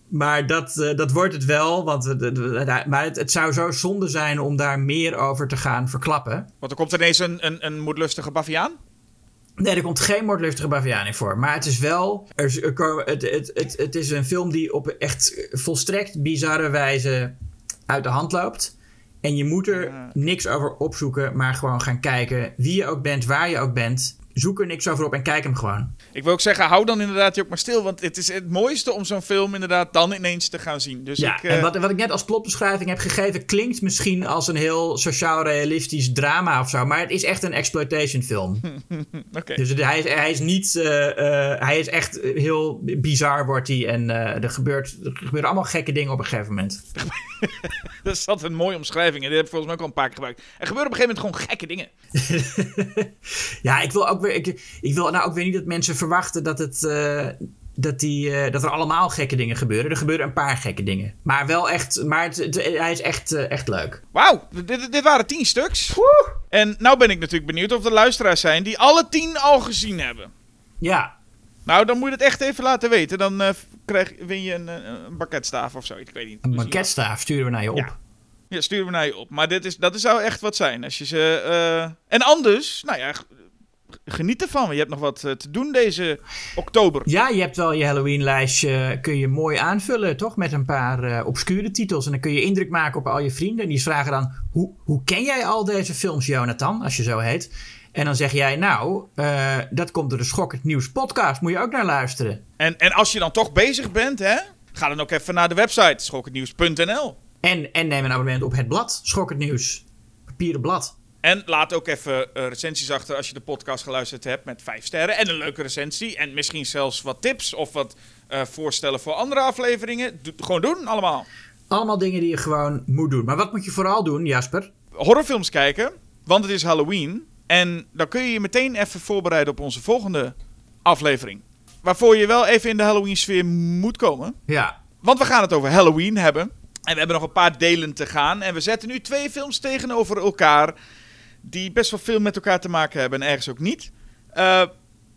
Maar dat, uh, dat wordt het wel. Want, uh, maar het, het, zou zo zonde zijn om daar meer over te gaan verklappen. Want er komt ineens een, een, een moedlustige baviaan? Nee, er komt geen moordlustige baviaan in voor. Maar het is wel. Er, er, het, het, het, het is een film die op echt volstrekt bizarre wijze uit de hand loopt. En je moet er niks over opzoeken, maar gewoon gaan kijken. Wie je ook bent, waar je ook bent zoek er niks over op en kijk hem gewoon. Ik wil ook zeggen, hou dan inderdaad je ook maar stil. Want het is het mooiste om zo'n film inderdaad dan ineens te gaan zien. Dus ja, ik, uh... en wat, wat ik net als plotbeschrijving heb gegeven... klinkt misschien als een heel sociaal-realistisch drama of zo. Maar het is echt een exploitation film. okay. Dus hij, is, hij is niet... Uh, uh, hij is echt heel bizar wordt hij. En er, gebeurt, er gebeuren allemaal gekke dingen op een gegeven moment. dat is altijd een mooie omschrijving. En die heb ik volgens mij ook al een paar keer gebruikt. Er gebeuren op een gegeven moment gewoon gekke dingen. ja, ik wil ook ik, ik wil nou ook weer niet dat mensen verwachten dat, het, uh, dat, die, uh, dat er allemaal gekke dingen gebeuren. Er gebeuren een paar gekke dingen. Maar wel echt, maar het, het, hij is echt, uh, echt leuk. Wauw, dit, dit waren tien stuks. Woe! En nou ben ik natuurlijk benieuwd of er luisteraars zijn die alle tien al gezien hebben. Ja. Nou, dan moet je het echt even laten weten. Dan krijg, win je een, een bakketstaaf of zo. Ik weet niet. Een bakketstaaf sturen we naar je op. Ja. Ja, sturen we naar je op. Maar dit is, dat zou echt wat zijn. Als je ze. En anders, nou ja, geniet ervan. Je hebt nog wat te doen deze oktober. Ja, je hebt wel je Halloween-lijstje. Kun je mooi aanvullen, toch? Met een paar uh, obscure titels. En dan kun je indruk maken op al je vrienden. En die vragen dan: hoe, hoe ken jij al deze films, Jonathan? Als je zo heet. En dan zeg jij: Nou, uh, dat komt door de Schokkend Nieuws podcast. Moet je ook naar luisteren. En, en als je dan toch bezig bent, hè? Ga dan ook even naar de website schokkendnieuws.nl. En, en neem een abonnement op het blad, Schokkend Nieuws. Papieren blad. En laat ook even eh, recensies achter als je de podcast geluisterd hebt met vijf sterren en een leuke recensie. En misschien zelfs wat tips of wat eh, voorstellen voor andere afleveringen. Gewoon doen, allemaal. Allemaal dingen die je gewoon moet doen. Maar wat moet je vooral doen, Jasper? Horrorfilms kijken, want het is Halloween. En dan kun je je meteen even voorbereiden op onze volgende aflevering. Waarvoor je wel even in de Halloween sfeer moet komen. Ja, Want we gaan het over Halloween hebben. En we hebben nog een paar delen te gaan. En we zetten nu twee films tegenover elkaar. Die best wel veel met elkaar te maken hebben en ergens ook niet. Eh,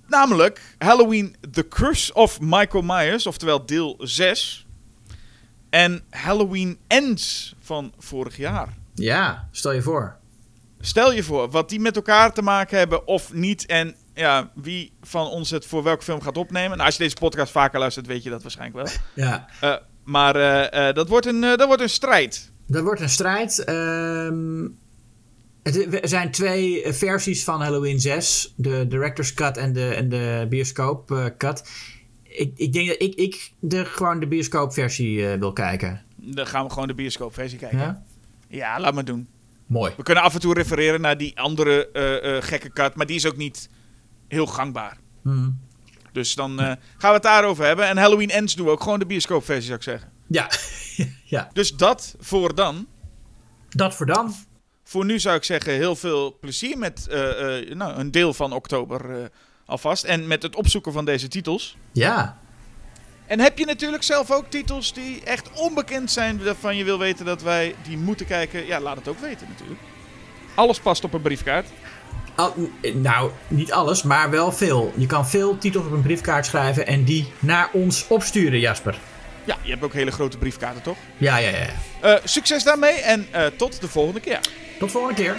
namelijk Halloween The Curse of Michael Myers, oftewel deel 6. En Halloween Ends van vorig jaar. ja, stel je voor. Stel je voor wat die met elkaar te maken hebben of niet. En ja, wie van ons het voor welke film gaat opnemen. Nou, als je deze podcast vaker luistert, weet je dat waarschijnlijk wel. Ja, Eh, maar eh, dat, wordt een, dat wordt een strijd. dat wordt een strijd. Het, er zijn twee eh, versies van Halloween 6. De director's cut en de, en de bioscoop eh, cut. Ik, ik denk dat ik, ik de, gewoon de bioscoopversie eh, wil kijken. Dan gaan we gewoon de bioscoopversie kijken. Ja, Ja? laat maar doen. Mooi. We kunnen af en toe refereren naar die andere gekke cut, maar die is ook niet heel gangbaar. Mhm. Dus dan gaan we het daarover hebben. En Halloween Ends doen we ook gewoon de bioscoopversie, zou ik zeggen. Ja. ja, Dus dat voor dan. dat voor dan. Voor nu zou ik zeggen, heel veel plezier met eh, eh, nou, een deel van oktober eh, alvast. En met het opzoeken van deze titels. Ja, En heb je natuurlijk zelf ook titels die echt onbekend zijn, waarvan je wil weten dat wij die moeten kijken? Ja, laat het ook weten natuurlijk. Alles past op een briefkaart. Al- nou, niet alles, maar wel veel. Je kan veel titels op een briefkaart schrijven en die naar ons opsturen, Jasper. Ja, je hebt ook hele grote briefkaarten, toch? Ja, ja, ja. Eh, succes daarmee en eh, tot de volgende keer. Tot volgende keer.